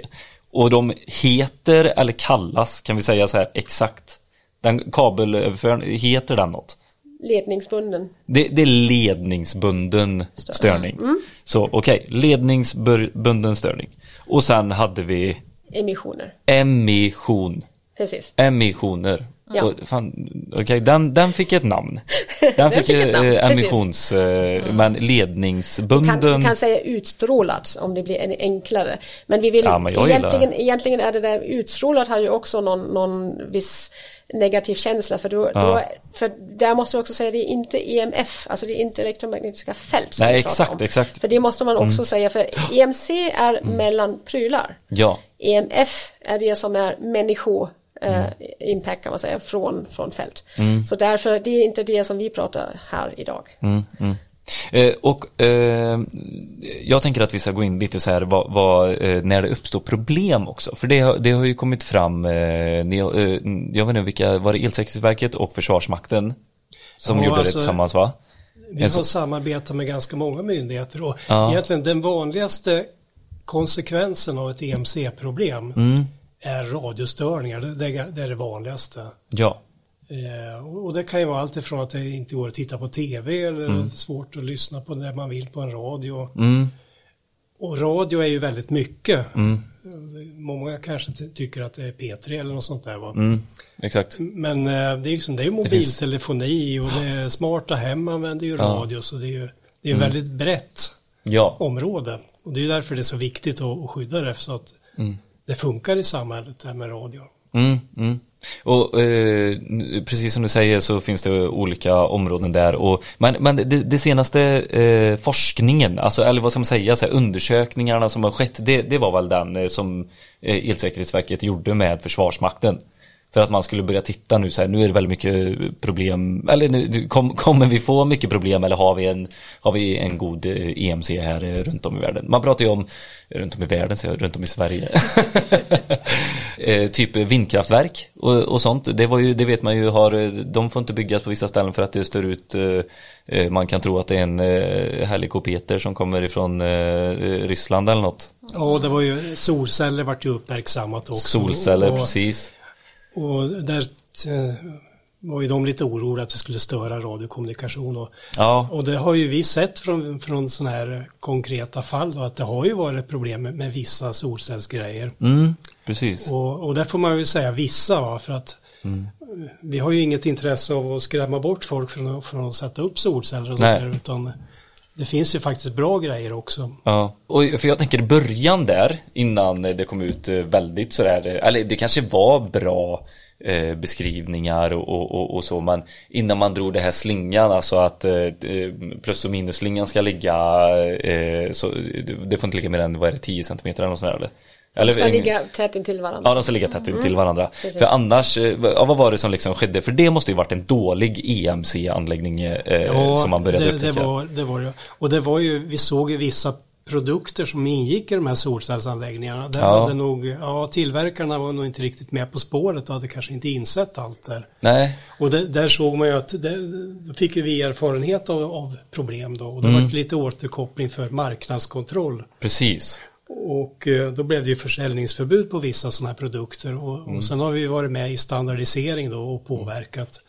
Och de heter, eller kallas, kan vi säga så här exakt, den kabelöverföringen, heter den något? Ledningsbunden. Det, det är ledningsbunden störning. Så okej, ledningsbunden störning. Och sen hade vi Emissioner. emission. Precis. Emissioner. Ja. Och fan, Okej, den, den fick ett namn. Den fick, fick ett namn, eh, emissions, eh, men Kan, ledningsbunden. vi kan säga utstrålat om det blir en enklare. Men vi vill Ja, men jag egentligen, egentligen är det där utstrålat har ju också någon, någon viss negativ känsla för, då, Ja. då, för där måste du också säga det är inte EMF, alltså det är inte elektromagnetiska fält. Nej, exakt, exakt. Mm. För det måste man också säga för EMC är mellan prylar. Ja, EMF är det som är människo eh, impact kan man säga från, från fält. Så därför, det är inte det som vi pratar här idag. Mm, mm. Eh, och eh, jag tänker att vi ska gå in lite så här vad, vad, eh, när det uppstår problem också. För det, har- det har ju kommit fram, eh, ni, eh, jag vet inte vilka, var det Elsäkerhetsverket och Försvarsmakten som Ja, gjorde alltså- det tillsammans va? Vi har samarbetat med ganska många myndigheter och Ja. egentligen den vanligaste konsekvensen av ett EMC-problem Mm. Är radiostörningar. Det, det, är- det vanligaste. Ja. Eh, och det kan ju vara allt ifrån att det inte går att titta på tv eller är svårt att lyssna på det man vill på en radio. Mm. Och radio är ju väldigt mycket. Mm. Många kanske ty- tycker att det är P3 eller något sånt där. Va? Mm. Exakt. Men eh, det är, liksom, det är ju finns- mobiltelefoni och det är smarta hem använder ju Ja. Mm. radio. Så det är ju det är väldigt brett Ja. område. Och det är därför det är så viktigt att, att skydda det så att det funkar i samhället det här med radio. Mm, mm. Och eh, precis som du säger så finns det olika områden där. Och, men men det, det senaste eh, forskningen, alltså, eller vad ska man säga, så här, undersökningarna som har skett, det, det var väl den eh, som eh, Elsäkerhetsverket gjorde med Försvarsmakten. För att man skulle börja titta nu så här, nu är det väldigt mycket problem, eller nu, kom, kommer vi få mycket problem eller har vi en, har vi en god eh, EMC här eh, runt om i världen? Man pratar ju om, runt om i världen, säger jag, runt om i Sverige. eh, typ vindkraftverk och, och sånt. Det var ju, det vet man ju har, eh, de får inte byggas på vissa ställen för att det stör ut, eh, eh, man kan tro att det är en eh, helikopter som kommer ifrån eh, Ryssland eller något. Ja, och det var ju solceller vart ju uppmärksammat också. Solceller, och, precis. Och där eh, var ju de lite oroliga att det skulle störa radiokommunikation. Och, Ja, och det har ju vi sett från, från sådana här konkreta fall då, att det har ju varit problem med, med vissa solcellsgrejer. mm, precis. Och, och där får man ju säga vissa va, för att Mm. vi har ju inget intresse av att skrämma bort folk från, att- från att sätta upp solceller och sådär utan det finns ju faktiskt bra grejer också. Ja, och för jag tänker början där innan det kom ut eh, väldigt sådär, eh, eller det kanske var bra eh, beskrivningar och, och, och, och så men innan man drog det här slingan alltså att eh, eh plus och minus-slingan ska ligga eh, så det får inte ligga mer än vad är det 10 cm eller något sånt där eller? Eller De ska ligga tätt intill varandra. Ja, de ska ligga tätt in till varandra. Precis. För annars, eh, ja, vad var det som liksom skedde? För det måste ju varit en dålig EMC-anläggning eh, som man började det, upptäcka. det var det. Var det. Och det var ju, vi såg ju vissa produkter som ingick i de här solcellsanläggningarna. Där Ja. hade nog, ja tillverkarna var nog inte riktigt med på spåret och hade kanske inte insett allt där. Nej, Och det, där såg man ju att, det, då fick ju vi erfarenhet av, av problem då. Och det Mm. var lite återkoppling för marknadskontroll. precis. Och eh, då blev det ju försäljningsförbud på vissa sådana här produkter. Och, Mm. och sen har vi varit med i standardisering då och påverkat.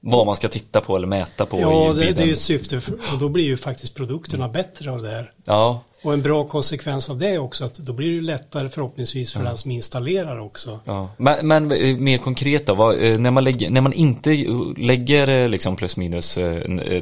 Vad man ska titta på eller mäta på Ja, det, det är ju ett syfte för- och då blir ju faktiskt produkterna bättre av det här. Ja, Och en bra konsekvens av det är också att då blir det lättare förhoppningsvis för den som installerar också. ja. Men, men eh, mer konkret då, vad, eh, när, man lägger, när man inte lägger liksom plus minus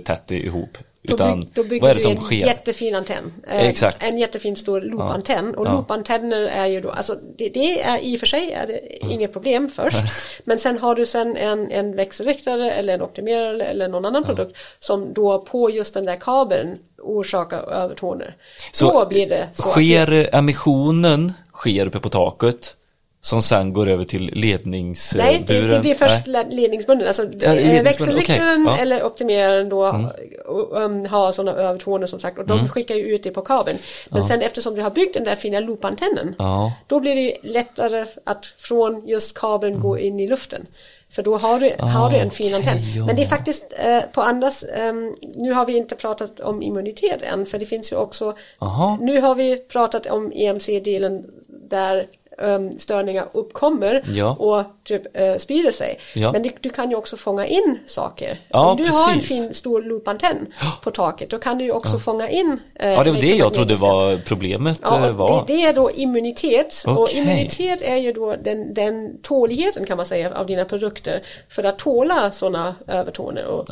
tätt ihop, Då, utan bygg, då bygger vad är det du som en sker? jättefin antenn. Eh, Exakt. En jättefin stor loopantenn. Och Ja. loopantenner är ju då, alltså det, det är i och för sig är det inget problem först. Men sen har du sen en, en växelriktare eller en optimerare eller någon annan produkt som då på just den där kabeln orsakar övertoner. då blir det så. sker eh, emissionen, sker uppe på taket, som sen går över till ledningsburen? Nej, det, det blir först Nej. ledningsbunden. Alltså, Ja, ledningsbunden, växelriktaren ja. eller optimeraren då och, um, har sådana övertoner som sagt och de Mm. skickar ju ut det på kabeln. Men sen eftersom du har byggt den där fina loopantennen Ja. då blir det ju lättare att från just kabeln gå in i luften. För då har du, har du en fin Mm. Ah, okej, antenn. ja. Men det är faktiskt eh, på andras, ehm, nu har vi inte pratat om immunitet än för det finns ju också, Aha. nu har vi pratat om EMC-delen där ehm, störningar uppkommer Ja. och typ eh, sprider sig. Ja. Men det, du kan ju också fånga in saker. Ja, Om du har en precis. fin stor loopantenn på taket då kan du ju också fånga in eh, Ja, det var det jag trodde var problemet eh, Ja, var. det, det är då immunitet. Och Okej. immunitet är ju då den, den tåligheten kan man säga av dina produkter för att tåla sådana övertoner. Och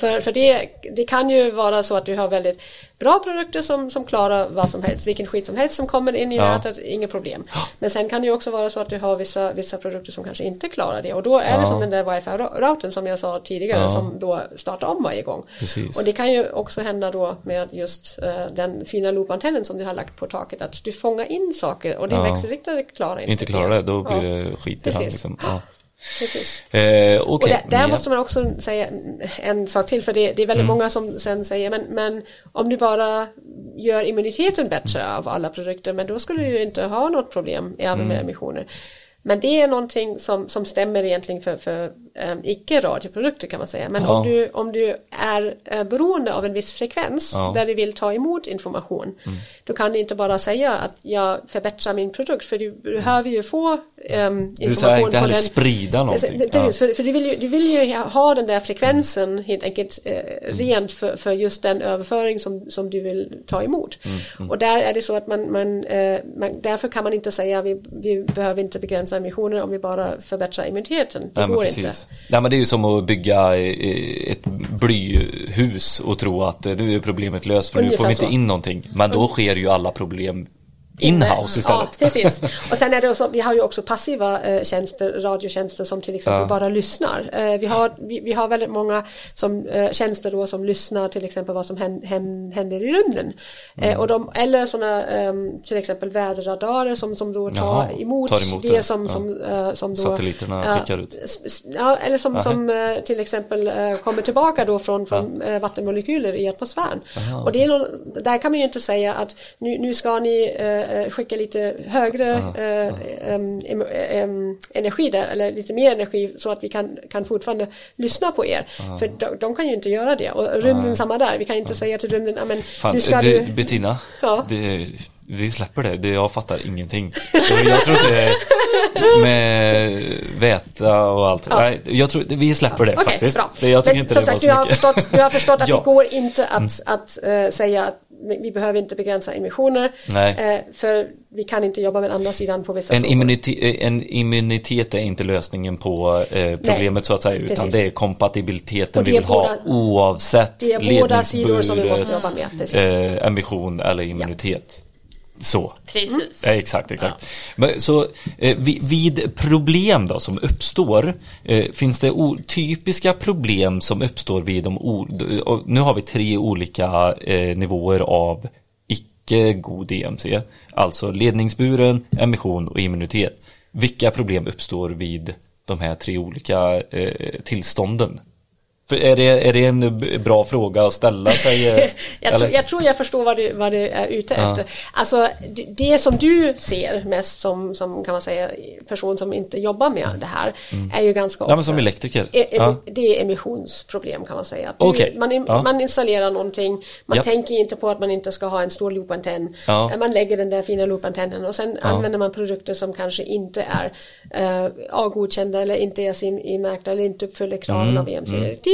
För, för det, det kan ju vara så att du har väldigt bra produkter som, som klarar vad som helst, vilken skit som helst som kommer in i Ja. nätet, inga problem. Men sen kan det ju också vara så att du har vissa, vissa produkter som kanske inte klarar det och då är det Ja. som den där wifi-routern som jag sa tidigare Ja. som då startar om varje gång. Precis. Och det kan ju också hända då med just eh, den fina loopantennen som du har lagt på taket att du fångar in saker och din Ja. växelriktare klarar inte, Inte klarar det, då blir det skit i Precis. liksom. Precis. Eh, Och Okej, där, måste man också säga en sak till, för det, det är väldigt Mm. många som sen säger, men, men om du bara gör immuniteten bättre av alla produkter, men då skulle du ju inte ha något problem även Mm. med emissioner. Men det är någonting som, som stämmer egentligen för, för um, icke-radioprodukter kan man säga. Men Ja. om, du, om du är eh, beroende av en viss frekvens Ja. Mm. där du vill ta emot information, då kan du inte bara säga att jag förbättrar min produkt, för du behöver ju få um, information Du säger inte heller den. sprida någonting. Precis, precis för, för du, vill ju, du vill ju ha den där frekvensen helt enkelt Mm. rent för, för just den överföring som, som du vill ta emot. Mm, Och där är det så att man, man, eh, man därför kan man inte säga vi, vi behöver inte begränsa emissioner om vi bara förbättrar immuniteten. Det Nej, går precis. inte. Nej men det är ju som att bygga eh, ett blyhus och tro att eh, nu är problemet löst för nu Ungefär får vi inte så. in någonting. Men då sker ju alla problem inhouse istället. Ja, precis. Och sen är det också, vi har ju också passiva eh, tjänster, radiotjänster som till exempel Ja. bara lyssnar. Eh, vi, har, vi, vi har väldigt många som, eh, tjänster då som lyssnar till exempel vad som hän, hän, händer i rymden. Mm. Och de, eller sådana ehm, till exempel väderradarer som, som då tar, Jaha, emot, tar emot det, det. som, Ja. som, som då, Satelliterna skickar ut. Ja, eller som, som till exempel kommer tillbaka då från, från vattenmolekyler i atmosfären. Och det är någon, där kan man ju inte säga att nu, nu ska ni eh, skicka lite högre eh, em, energi där, eller lite mer energi så att vi kan, kan fortfarande lyssna på er. För de, de kan ju inte göra det. Och rymden samma där, vi kan inte säga till rymden, "Ja, men Fan, nu ska du, du... Bettina, Ja. det, vi släpper det. det. Jag fattar ingenting. Jag tror inte med väta och allt. Ja. Nej, jag tror, vi släpper det Okej, faktiskt. bra. Jag tycker Men inte som det sagt, du har, förstått, du har förstått att Ja. Mm. det går inte att, att eh, säga att vi behöver inte begränsa emissioner. Nej. eh, för vi kan inte jobba med andra sidan på vissa En, frågor. immuniti- en immunitet är inte lösningen på eh, problemet så att säga, utan precis. det är kompatibiliteten det vi vill ha båda- oavsett det är båda sidor som vi måste ledningsburet, jobba med, precis. eh, emission eller immunitet. Så. Precis. Ja, exakt, exakt. Men, så eh, vid, problem då som uppstår, eh, finns det typiska problem som uppstår vid de Nu har vi tre olika eh, nivåer av icke god DMC. Alltså ledningsburen, emission och immunitet. Vilka problem uppstår vid de här tre olika eh, tillstånden? Är, det, är det en bra fråga att ställa sig? eh, jag, tror, jag tror jag förstår vad du, vad du är ute efter. Alltså det, som du ser mest som, som kan man säga person som inte jobbar med det här är ju ganska ofta Mm. Ja, men som elektriker. E- Ja. Det är emissionsproblem kan man säga. Du- Okej. Man, Ja. man installerar någonting, man Ja. tänker inte på att man inte ska ha en stor loopantenn. Ja. Man lägger den där fina loopantennen och sen använder man produkter som kanske inte är uh, A-godkända eller inte är CI-märkta eller inte uppfyller kraven Mm, av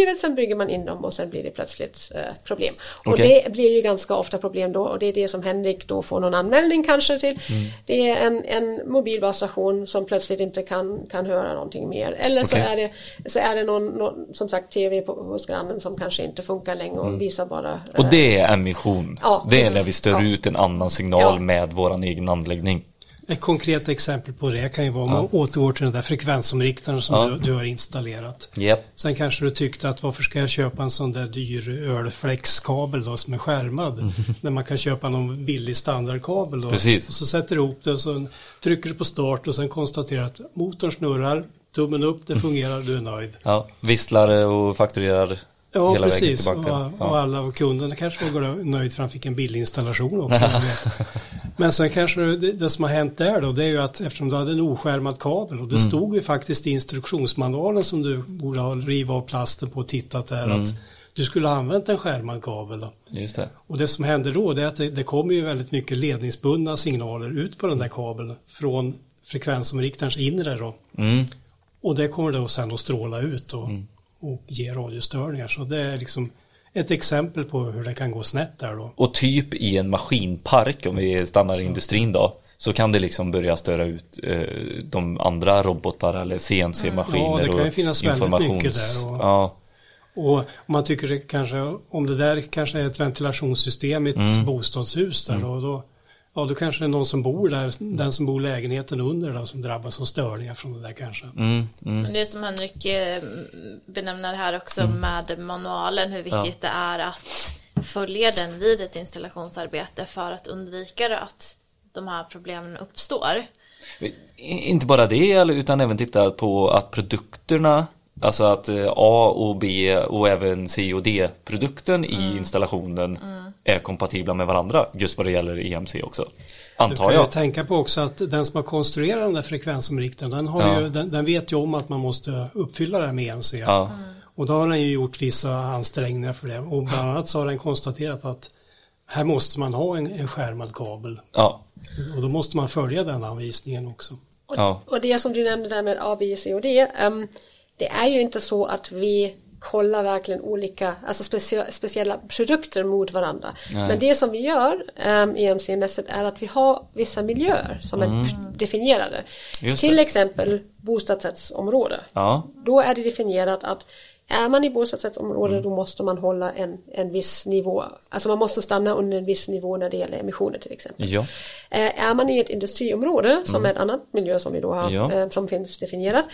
EMC-direktivet. Sen bygger man in dem och sen blir det plötsligt eh, problem. Och det blir ju ganska ofta problem då och det är det som Henrik då får någon anmälning kanske till. Mm. Det är en, en mobilbasstation som plötsligt inte kan, kan höra någonting mer. Eller så är det, så är det någon, någon, som sagt, tv på, hos grannen som kanske inte funkar längre och visar bara... Mm. Och eh, det är emission. Ja, det är precis. när vi stör Ja. ut en annan signal Ja. med våran egen anläggning. Ett konkret exempel på det kan ju vara om man återgår till den där frekvensomriktaren som Ja. du, du har installerat. Yep. Sen kanske du tyckte att varför ska jag köpa en sån där dyr ölflexkabel då som är skärmad? När man kan köpa någon billig standardkabel då. Precis. Och så sätter du ihop det och så trycker du på start och sen konstaterar att motorn snurrar, tummen upp, det fungerar, du är nöjd. Ja, visslar och fakturerar Ja, hela precis. vägen tillbaka. Och, och alla och kunderna kanske var nöjd för han fick en billig installation också. Men sen kanske det, det som har hänt där då, det är ju att eftersom du hade en oskärmad kabel och det Mm. stod ju faktiskt i instruktionsmanualen som du borde ha rivit av plasten på och tittat där Mm. att du skulle ha använt en skärmad kabel. Då. Just det. Och det som händer då det är att det, det kommer ju väldigt mycket ledningsbundna signaler ut på den där kabeln från frekvensomriktarens inre då. Mm. Och det kommer då sen att stråla ut och, och ge radiostörningar. Så det är liksom ett exempel på hur det kan gå snett där då. Och typ i en maskinpark, om vi stannar i industrin då, så kan det liksom börja störa ut eh, de andra robotar eller CNC-maskiner Ja, det kan ju finnas väldigt mycket där och- Ja. Och man tycker det kanske, om det där kanske är ett ventilationssystem i ett Mm. bostadshus där och då, ja då kanske det är någon som bor där, den som bor i lägenheten under då, som drabbas av störningar från det där kanske. Mm, mm. Men det som Henrik eh, benämner här också Mm. med manualen, hur viktigt det är att följa den vid ett installationsarbete för att undvika att de här problemen uppstår. Inte bara det, utan även titta på att produkterna, alltså att eh, A och B och även C och D-produkten i installationen är kompatibla med varandra, just vad det gäller EMC också. Du Antar kan ju jag. tänka på också att den som har konstruerat den där frekvensomriktaren, den, har Ja. ju, den, den vet ju om att man måste uppfylla det här med EMC. Ja, Och då har den ju gjort vissa ansträngningar för det. Och bland annat så har den konstaterat att här måste man ha en, en skärmad kabel. ja, Och då måste man följa den anvisningen också. Och, Ja. och det som du nämnde där med A, B, C och D. ehm, det är ju inte så att vi kollar verkligen olika, alltså specie, speciella produkter mot varandra. Nej. Men det som vi gör um, EMC-mässigt är att vi har vissa miljöer som är p- definierade. Mm. Till exempel bostadsrättsområde. ja, Då är det definierat att är man i bostadsrättsområde Mm. då måste man hålla en, en viss nivå. Alltså man måste stanna under en viss nivå när det gäller emissioner till exempel. ja, Eh, Är man i ett industriområde som är ett annat miljö som vi då har, Mm. Ja. Mm. eh, som finns definierat.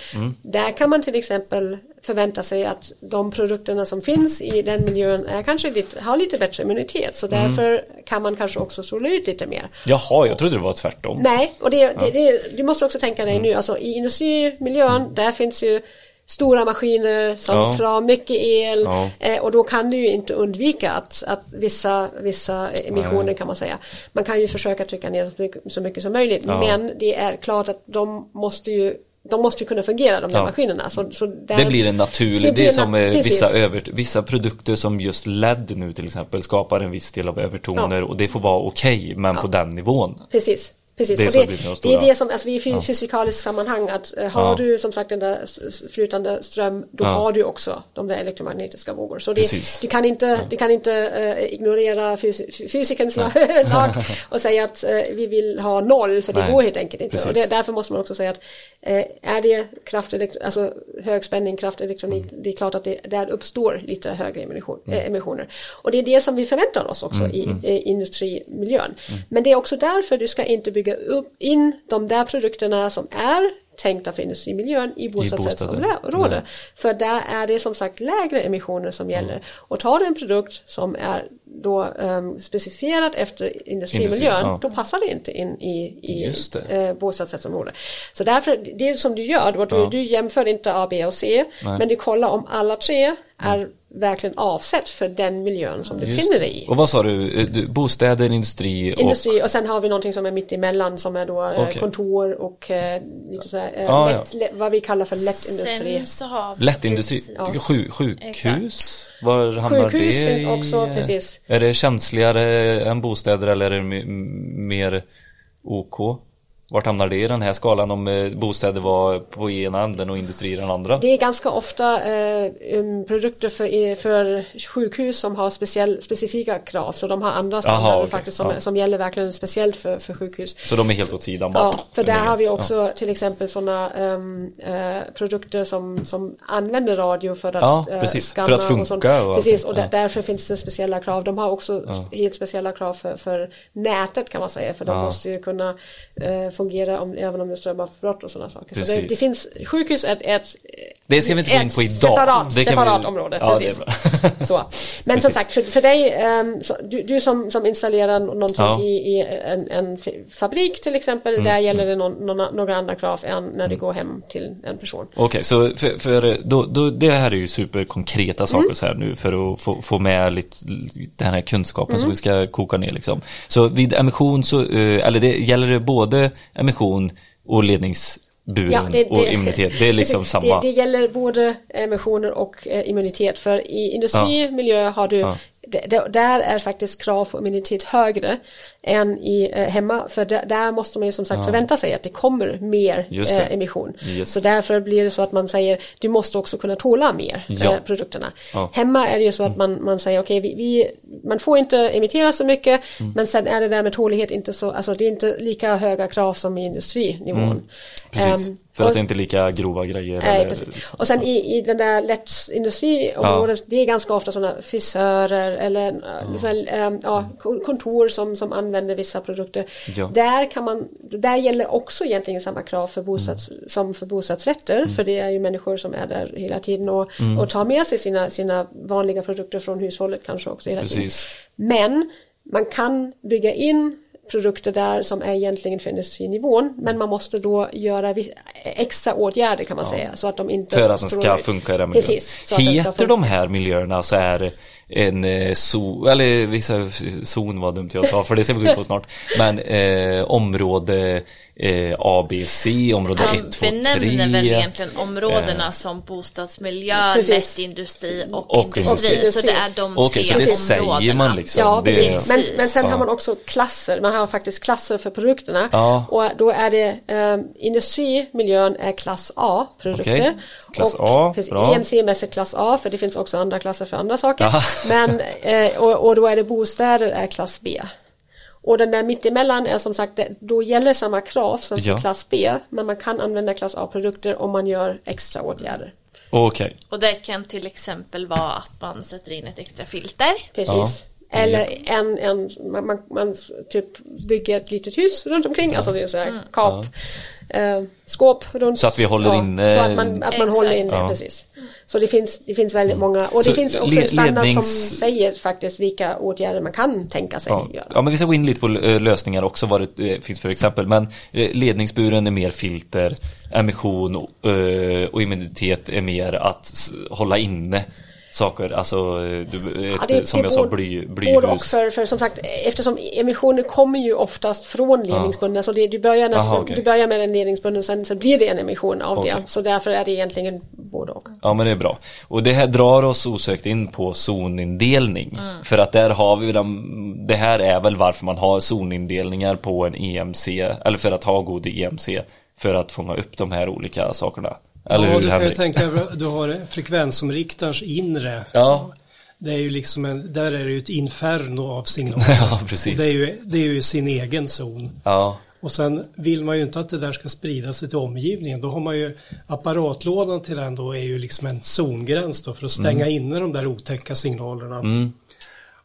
Där kan man till exempel förvänta sig att de produkterna som finns i den miljön är kanske lite, har lite bättre immunitet. Så Mm. därför kan man kanske också sålla ut lite mer. Jaha, jag trodde det var tvärtom. Nej, och det, det, det, du måste också tänka dig Mm. nu, alltså i industrimiljön, där finns ju stora maskiner som Ja. drar mycket el Ja. eh, och då kan du ju inte undvika att, att vissa, vissa emissioner kan man säga. Man kan ju försöka trycka ner så mycket, så mycket som möjligt Ja. men det är klart att de måste ju de måste ju kunna fungera de där Ja. maskinerna. Så, så där, Det blir en naturlig, Det det, är som eh, vissa, över, vissa produkter som just LED nu till exempel skapar en viss del av övertoner Ja. och det får vara okej men på den nivån. Precis. Precis, Det är och det, det är det som, alltså det är fy- fysikaliskt sammanhang att eh, har Ja. du som sagt den där flytande ström, då Ja. har du också de där elektromagnetiska vågor. Så det, du kan inte, du kan inte eh, ignorera fys- fysikens lag och säga att eh, vi vill ha noll, för det Nej. går helt enkelt inte. Precis. Och det, därför måste man också säga att eh, är det kraftelekt- alltså högspänning, kraftelektronik, Mm. det är klart att det där uppstår lite högre emission, eh, emissioner. Och det är det som vi förväntar oss också Mm, i, i industrimiljön. Men det är också därför du ska inte bygga upp in de där produkterna som är tänkta för industrimiljön i bostadsrättsområde. För där är det som sagt lägre emissioner som gäller. Och tar du en produkt som är då um, specificerat efter industrimiljön, Industri, ja. då passar det inte in i, i eh, bostadsrättsområde. Så därför, det som du gör, då, du, du jämför inte A, B och C, Nej. men du kollar om alla tre är verkligen avsett för den miljön som du befinner dig i. Och vad sa du? Eh, du? Bostäder, industri och... Industri och sen har vi någonting som är mitt emellan som är då eh, Okej. kontor och eh, lite så här, eh, Ah, lätt, lätt, vad vi kallar för lätt industri. Sen så har vi Lättindustri, precis- sju, sjukhus, var hamnar Sjukhus det finns i? också, precis. Är det känsligare än bostäder eller är det mer OK? Vart hamnar det i den här skalan om eh, bostäder var på ena änden och industri den andra? Det är ganska ofta eh, um, produkter för, för sjukhus som har speciell, specifika krav, så de har andra standarder Aha, okej. faktiskt som, Ja. som gäller verkligen speciellt för, för sjukhus. Så de är helt åt sidan bara? Ja, för där Ja. har vi också till exempel sådana ehm, eh, produkter som, som använder radio för att Ja, eh, skanna För att funka och sånt. och Precis, och där, Ja. därför finns det speciella krav. De har också helt speciella krav för, för nätet kan man säga, för de Ja. måste ju kunna eh, fungera om, även om det strömavbrott och sådana saker. Så det, det finns, sjukhus är ett, Det ska vi inte gå in på idag. Separat, Det kan vi- separat område, Ja, precis. Så. Men som Precis. sagt, för, för dig, ehm, så, du, du som, som installerar någonting Ja. Mm, i, i en, en fabrik till exempel, där gäller det någon, någon, några andra krav än när du går hem till en person. Okej, så för, för då, då, det här är ju superkonkreta saker Mm. så här nu för att få, få med lite den här kunskapen Mm. som vi ska koka ner liksom. Så vid emission så, eh, eller det gäller det både emission och ledningsburen och immunitet. Det är liksom precis. samma. Det, det gäller både emissioner och eh, immunitet. För i industrimiljö har du, Ja. Där är faktiskt krav på immunitet högre än i eh, hemma. För där, där måste man ju som sagt förvänta sig att det kommer mer Just det. eh, emission. Yes. Så därför blir det så att man säger du måste också kunna tåla mer Ja. eh, produkterna. Ja. Hemma är det ju så att man, man säger okej vi, vi, man får inte emittera så mycket Mm. men sen är det där med tålighet inte så, alltså det är inte lika höga krav som i industrinivån. Mm. Precis. För och- att det inte är lika grova grejer. Nej, eller- precis. Och sen i, i den där lättindustriområdet, det är ganska ofta sådana frisörer eller mm. så här, ehm, ja, kon- kontor som, som använder vissa produkter. Ja. Där, kan man, där gäller också egentligen samma krav för bostads, Mm. som för bostadsrätter, för det är ju människor som är där hela tiden och, Mm. och tar med sig sina, sina vanliga produkter från hushållet kanske också hela tiden. Precis. Men man kan bygga in produkter där som är egentligen för industrinivån men man måste då göra extra åtgärder kan man säga så att de inte För att den ska funka i den miljön. Precis. Heter de här miljöerna så är en eh, zon, eller vissa zon var dumt jag sa för det ska vi gå ut på snart. Men eh, område eh, ABC, område 1, 2, 3. Han benämner väl egentligen områdena som bostadsmiljö, Precis. lättindustri och, Och industri. industri. Så det är de så tre det områdena. säger man liksom. Ja, det, precis. Men, men sen Ja. har man också klasser. Man har faktiskt klasser för produkterna. Ja. Och då är det um, industrimiljön är klass A-produkter. Okej. Klass och, A, bra. EMC-mässigt klass A, för det finns också andra klasser för andra saker. Jaha. Men, eh, och, och då är det bostäder är klass B. Och den där mittemellan är som sagt, då gäller samma krav som för Ja. klass B, men man kan använda klass A-produkter om man gör extra åtgärder. Okej. Och det kan till exempel vara att man sätter in ett extra filter. Precis. Eller en, en man, man, man typ bygger ett litet hus runt omkring, alltså det är så här kap, eh, skåp runt. Så att vi håller inne- Så att man, att man håller inne, Ja. precis. Så det finns, det finns väldigt många, och det Så finns också en standard lednings- som säger faktiskt vilka åtgärder man kan tänka sig Ja. göra. ja, men vi ska gå in lite på eh, lösningar också vad det eh, finns för exempel. Men ledningsburen är mer filter, emission och immunitet är mer att hålla inne saker. Alltså, du, ett, Ja, det- som det jag sa, bly, Både och blyhus. för, för som sagt eftersom emissioner kommer ju oftast från ledningsbunden så det, du, börjar nästan, Aha, okej. du börjar med en ledningsbunden sen så blir det en emission av Okej. det. Så därför är det egentligen både och. Ja men det är bra. Och det här drar oss osökt in på zonindelning. För att där har vi de, det här är väl varför man har zonindelningar på en EMC, eller för att ha god EMC, för att fånga upp de här olika sakerna. Eller ja, hur du kan ju tänka, du har frekvensomriktarens inre. Ja. Det är ju liksom en, där är det ju ett inferno av signaler. Ja, precis. Och Det är, ju, det är ju sin egen zon. Ja, Och sen vill man ju inte att det där ska sprida sig till omgivningen. Då har man ju apparatlådan till den då är ju liksom en zongräns då för att stänga Mm. inne de där otäcka signalerna.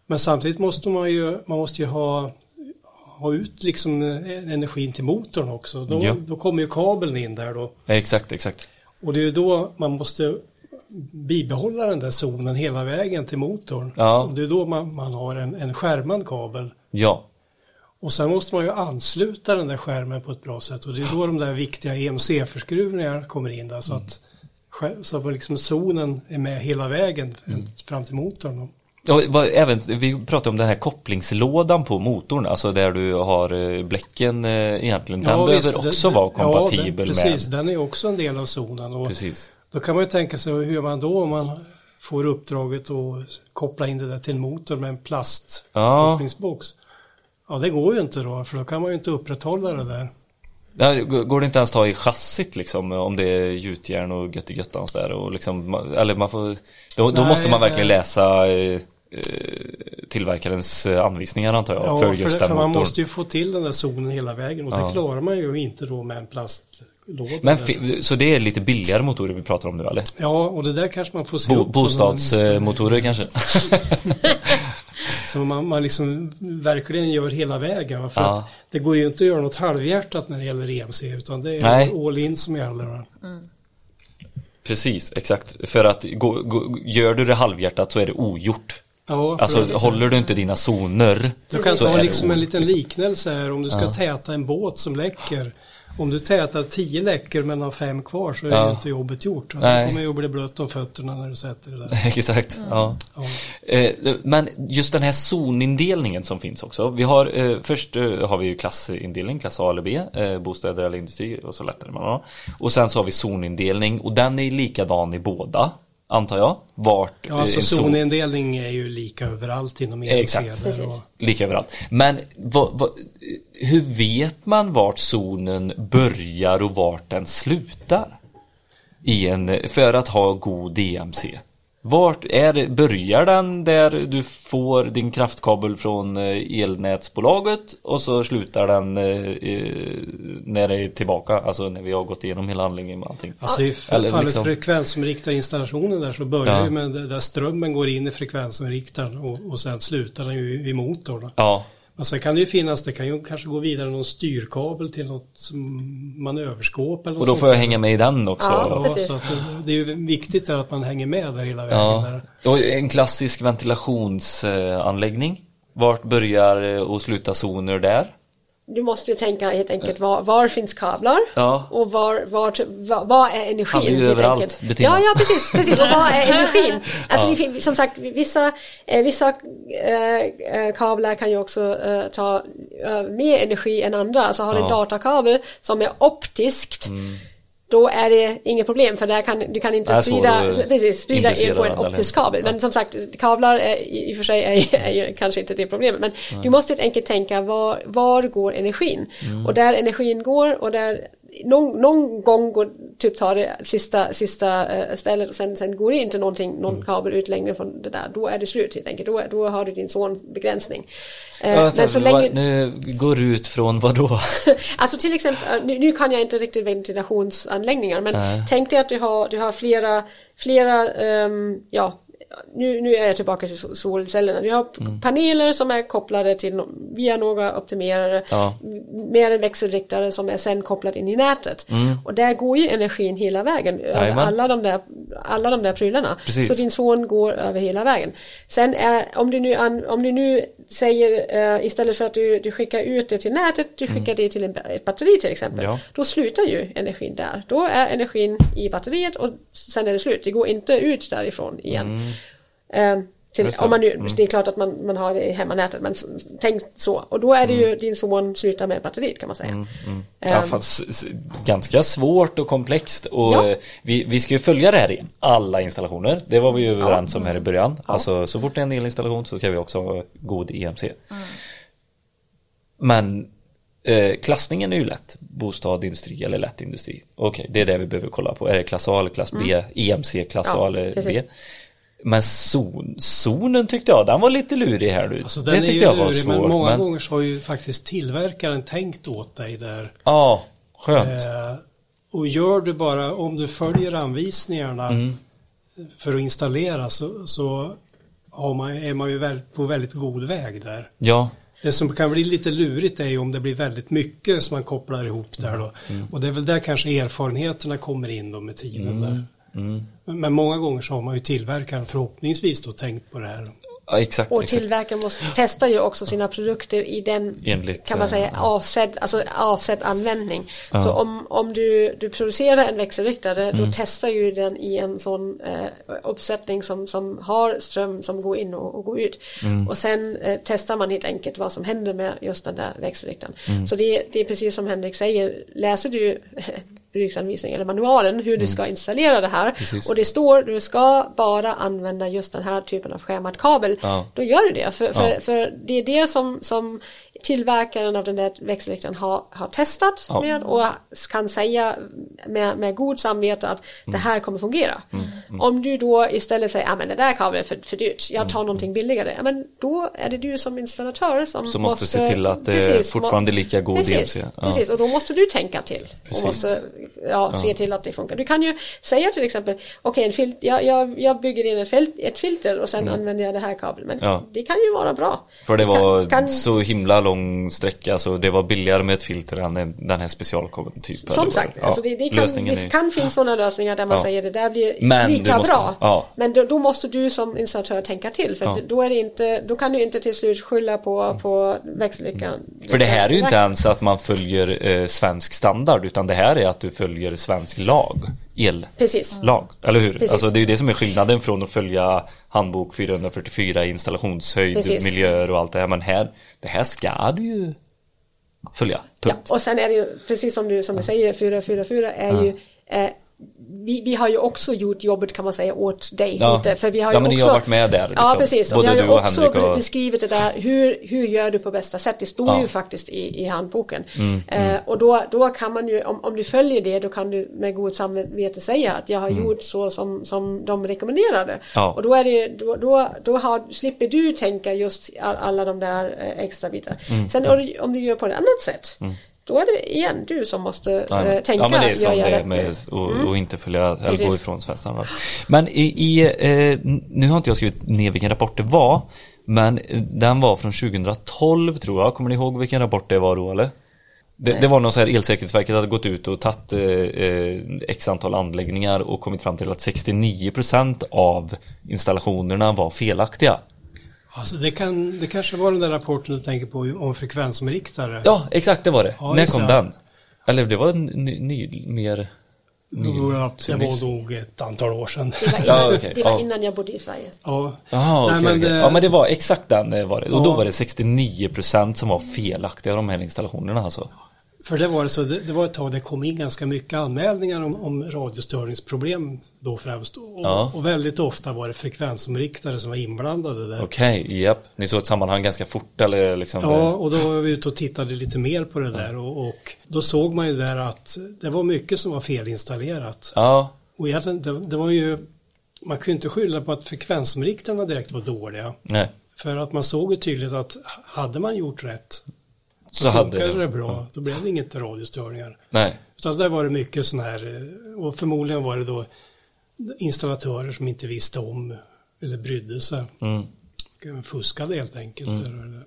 Men samtidigt måste man ju, man måste ju ha, ha ut liksom eh, energin till motorn också. Då, Ja. då kommer ju kabeln in där då. exakt, exakt. Och det är ju då man måste bibehålla den där zonen hela vägen till motorn. Ja. Och det är då man, man har en, en skärmad kabel. Ja, Och sen måste man ju ansluta den där skärmen på ett bra sätt och det är då de där viktiga EMC-förskruvningarna kommer in där så att, skär- så att liksom zonen är med hela vägen fram till motorn. Ja, vad, även, vi pratade om den här kopplingslådan på motorn, alltså där du har eh, bläcken eh, egentligen. Den behöver visst, också det- vara ja, kompatibel den, precis, med. den är också en del av zonen. Och Precis. Då kan man ju tänka sig hur man då om man får uppdraget att koppla in det där till en motor med en plastkopplingsbox. Ja. det går ju inte då, för då kan man ju inte upprätthålla det där. Ja, går det inte ens ta i chassit liksom om det är gjutjärn och gött i göttans där och liksom, eller man får, då, då måste man verkligen nej. läsa eh, eh, tillverkarens eh, anvisningar antar jag Ja, för för, just det, den för man måste ju få till den där zonen hela vägen och Ja. det klarar man ju inte då med en plastlåda. Men så det är lite billigare motorer vi pratar om nu eller? Ja, och det där kanske man får se Bo, bostadsmotorer kanske? Så man, man liksom verkligen gör hela vägen. För Ja. att det går ju inte att göra något halvhjärtat när det gäller EMC utan det är Nej. all in som gäller. va? Precis, exakt. För att gå, gå, gör du det halvhjärtat så är det ogjort. Ja, Alltså precis. håller du inte dina zoner Du kan ta liksom en liten liknelse här om du ska Ja. täta en båt som läcker. Om du tätar tio läckor men har fem kvar så är Ja. inte jobbet gjort. Nej. Kommer ju att bli blött om fötterna när du sätter det där. Exakt, ja. Ja. Eh, Men just den här zonindelningen som finns också. Vi har, eh, först eh, har vi ju klassindelning, klass A eller B, bostäder eller industri och så lättare man ha. Och sen så har vi zonindelning och den är likadan i båda. Antar jag, vart Ja, alltså zonindelning är ju lika överallt inom Precis. och- Lika överallt. Men vad, vad, hur vet man vart zonen börjar och vart den slutar? I en, för att ha god DMC. Vart är börjar den där du får din kraftkabel från eh, elnätsbolaget och så slutar den eh, när det är tillbaka, alltså när vi har gått igenom hela handlingen med allting. Alltså i Eller fallet liksom- frekvensomriktade installationen där så börjar Ja. ju med där strömmen går in i frekvensomriktaren och, och sen slutar den ju i motorn. Ja, Men sen kan det ju finnas, det kan ju kanske gå vidare någon styrkabel till något som- manöverskåp eller något och då får jag hänga med i den också. Ja, Ja, precis. så att det, det är ju viktigt att man hänger med där hela vägen. Ja, Där. och en klassisk ventilationsanläggning. Vart börjar eh, och slutar zoner där? Du måste ju tänka helt enkelt var, var finns kablar Ja. och var, var, var, vad är energin? Han är ju överallt. Ja, ja precis, precis. Och vad är energin? Alltså Ja. som sagt, vissa, eh, vissa eh, eh, kablar kan ju också ta mer energi än andra. Alltså har du en Ja. datakabel som är optiskt då är det inget problem för där kan, du kan inte sprida, precis, sprida el på en optisk kabel. Men som sagt, kablar är, i och för sig är, är ju kanske inte det problemet. Men du måste helt enkelt tänka var, var går energin? Mm. Och där energin går och där någon, någon gång går, typ tar det sista, sista eh, stället och sen, sen går det inte någonting, någon Mm. kabel ut längre från det där. Då är det slut helt enkelt. Då, då har du din zonbegränsning. Eh, Ja, men så länge, Nu går ut från vad då? Alltså till exempel, nu, nu kan jag inte riktigt ventilationsanläggningar men Nej. tänk dig att du har, du har flera, flera, ehm, ja, nu, nu är jag tillbaka till sol- solcellerna. Du har Mm. paneler som är kopplade till, via några optimerare, Ja. med en växelriktare som är sen kopplad in i nätet. Och där går ju energin hela vägen över Mm. Alla de där, alla de där prylarna. Precis. Så din son går över hela vägen. Sen är, om du nu, om du nu säger eh, istället för att du, du skickar ut det till nätet, du skickar det till en, ett batteri till exempel. Ja. Då slutar ju energin där. Då är energin i batteriet och sen är det slut. Det går inte ut därifrån igen. Eh, till, om man nu, Det är klart att man, man har det i hemmanätet men tänk så. Och då är det ju din son slutar med batteriet kan man säga. Ja, Ehm, fast, s- ganska svårt och komplext och Ja. eh, vi, vi ska ju följa det här i alla installationer. Det var vi ju överens om här i början. Alltså så fort det är en elinstallation så ska vi också ha god EMC. Men eh, klassningen är ju lätt. Bostad, industri eller lätt industri. Okej, det är det vi behöver kolla på. Är det klass A eller klass B? EMC klass Mm. Ja, A eller. B? Men zon, zonen tyckte jag, den var lite lurig här nu. Alltså det tyckte jag var lurig, svårt. men många men- gånger så har ju faktiskt tillverkaren tänkt åt dig där. Ja, skönt. Eh, och gör du bara, om du följer anvisningarna Mm. för att installera så, så man, är man ju väl, på väldigt god väg där. Ja, Det som kan bli lite lurigt är ju om det blir väldigt mycket som man kopplar ihop där då. Mm. Och det är väl där kanske erfarenheterna kommer in då med tiden Mm. där. Men- Men många gånger så har man ju tillverkaren förhoppningsvis då tänkt på det här. ja exakt. Och exakt. tillverkaren måste testa ju också sina produkter i den Enligt, kan man säga eh, avsedd, alltså avsedd användning. Ja. Så om, om du, du producerar en växelriktare Mm. då testar ju den i en sån eh, uppsättning som, som har ström som går in och, och går ut. Mm. Och sen eh, testar man helt enkelt vad som händer med just den där växelriktaren. Mm. Så det, det är precis som Henrik säger, läser du bruksanvisningen eller manualen hur du ska installera det här Mm. Precis. och det står du ska bara använda just den här typen av skärmad kabel Ja. då gör du det. För, för, Ja. för det är det som, som tillverkaren av den där växelriktaren har, har testat Ja. med och kan säga med, med god samvete att Mm. det här kommer fungera. Om du då istället säger att det där kablet är för, för dyrt, jag tar någonting billigare. Ja, men då är det du som installatör som, Mm. Som måste se till att det är fortfarande må- lika god precis, DMC. Ja. Precis, och då måste du tänka till. Precis. Och måste ja, se till att det funkar. Du kan ju säga till exempel, okej, en filt, jag, jag, jag bygger in ett, filt, ett filter och sen använder jag det här kabeln. Men Mm. Det kan ju vara bra. För det Kan- var kan- så himla lång sträcka så det var billigare med ett filter än en- den här specialkabeln typ. eller Som sagt, ja, alltså det, det, kan, det är- kan finnas sådana lösningar där man Ja. säger det där blir Men lika måste- bra. ja. Men då, då måste du som installatör tänka till för då, är inte, då kan du inte till slut skylla på, på växelriktaren. För det här är ju inte ens att man följer eh, svensk standard utan det här är att du följer svensk lag. Ellag, Precis. eller hur? Precis. Alltså det är ju det som är skillnaden från att följa handbok 444 installationshöjd, Precis. miljöer och allt det här. Men här, det här ska du ju följa. Ja, Punkt. och sen är det ju precis som du, som du säger, 444 är ju eh, vi, vi har ju också gjort jobbet kan man säga åt dig Ja. lite. För vi har Ja, ju men ni också, har varit med där, Ja, liksom. precis. Och Både vi har ju också Henrik och- beskrivit det där, hur, hur gör du på bästa sätt? Det står Ja. Mm, ju faktiskt i, i handboken. Eh, och då, då kan man ju, om, om du följer det, då kan du med god samvete säga att jag har gjort så som, som de rekommenderade. Mm. Ja. Och då, är det, då, då, då har, slipper du tänka just all, alla de där eh, extra bitarna. Mm, Sen om du, om du gör på ett annat sätt, då är det igen du som måste Ja, eh, tänka. ja men det är som det är med nu. att och inte följa eller gå ifrån svenskarna. Men i, i eh, nu har inte jag skrivit ner vilken rapport det var men eh, den var från 2012 tror jag. Kommer ni ihåg vilken rapport det var då eller? Det, det var någon så här elsäkerhetsverket hade gått ut och tagit eh, eh, x antal anläggningar och kommit fram till att 69% av installationerna var felaktiga. Alltså det, kan, det kanske var den där rapporten du tänker på om frekvensomriktare. Ja, exakt det var det. Ja, När kom det. den? Eller det var en ny, ny mer... Var det, var nog ett antal år sedan. Det var innan, Ja, okej, det var ja. innan jag bodde i Sverige. Ja. Jaha, okej, Nej, men okej. det- Ja men det var exakt den eh, var det. Och då var det 69% som var felaktiga de här installationerna alltså. För det var det så, det, det var ett tag det kom in ganska mycket anmälningar om, om radiostörningsproblem då främst. Och, Ja. och väldigt ofta var det frekvensomriktare som var inblandade där. Okej, japp. Ni såg ett sammanhang ganska fort eller liksom? Ja, och då var vi ute och tittade lite mer på det där och, och då såg man ju där att det var mycket som var felinstallerat. Ja, Och egentligen, det, det var ju, man kunde inte skylla på att frekvensomriktarna direkt var dåliga. nej. För att man såg ju tydligt att hade man gjort rätt Så hade funkade det. det bra. Då blev det inget radiostörningar. Nej. Så där var det mycket sån här, eh, och förmodligen var det då installatörer som inte visste om eller brydde sig. Mm. Fuskade helt enkelt. Eller-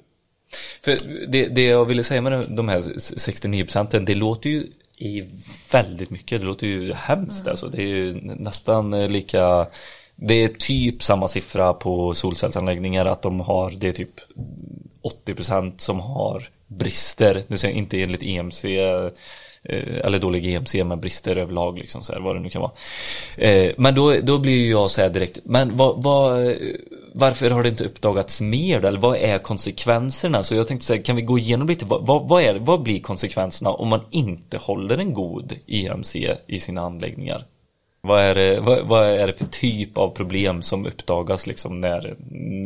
För det, det jag ville säga med de här 69 procenten, det låter ju i väldigt mycket, det låter ju hemskt alltså. Det är ju nästan eh, lika, det är typ samma siffra på solcellsanläggningar att de har, det är typ 80 procent som har brister, nu säger jag inte enligt EMC eh, eller dålig EMC men brister överlag liksom så här, vad det nu kan vara. Eh, men då, då blir ju jag så här direkt, men vad, vad, varför har det inte uppdagats mer? Eller vad är konsekvenserna? Så jag tänkte så här kan vi gå igenom lite, vad, vad, är, vad blir konsekvenserna om man inte håller en god EMC i sina anläggningar? Vad är, det, vad, vad är det för typ av problem som uppdagas liksom när,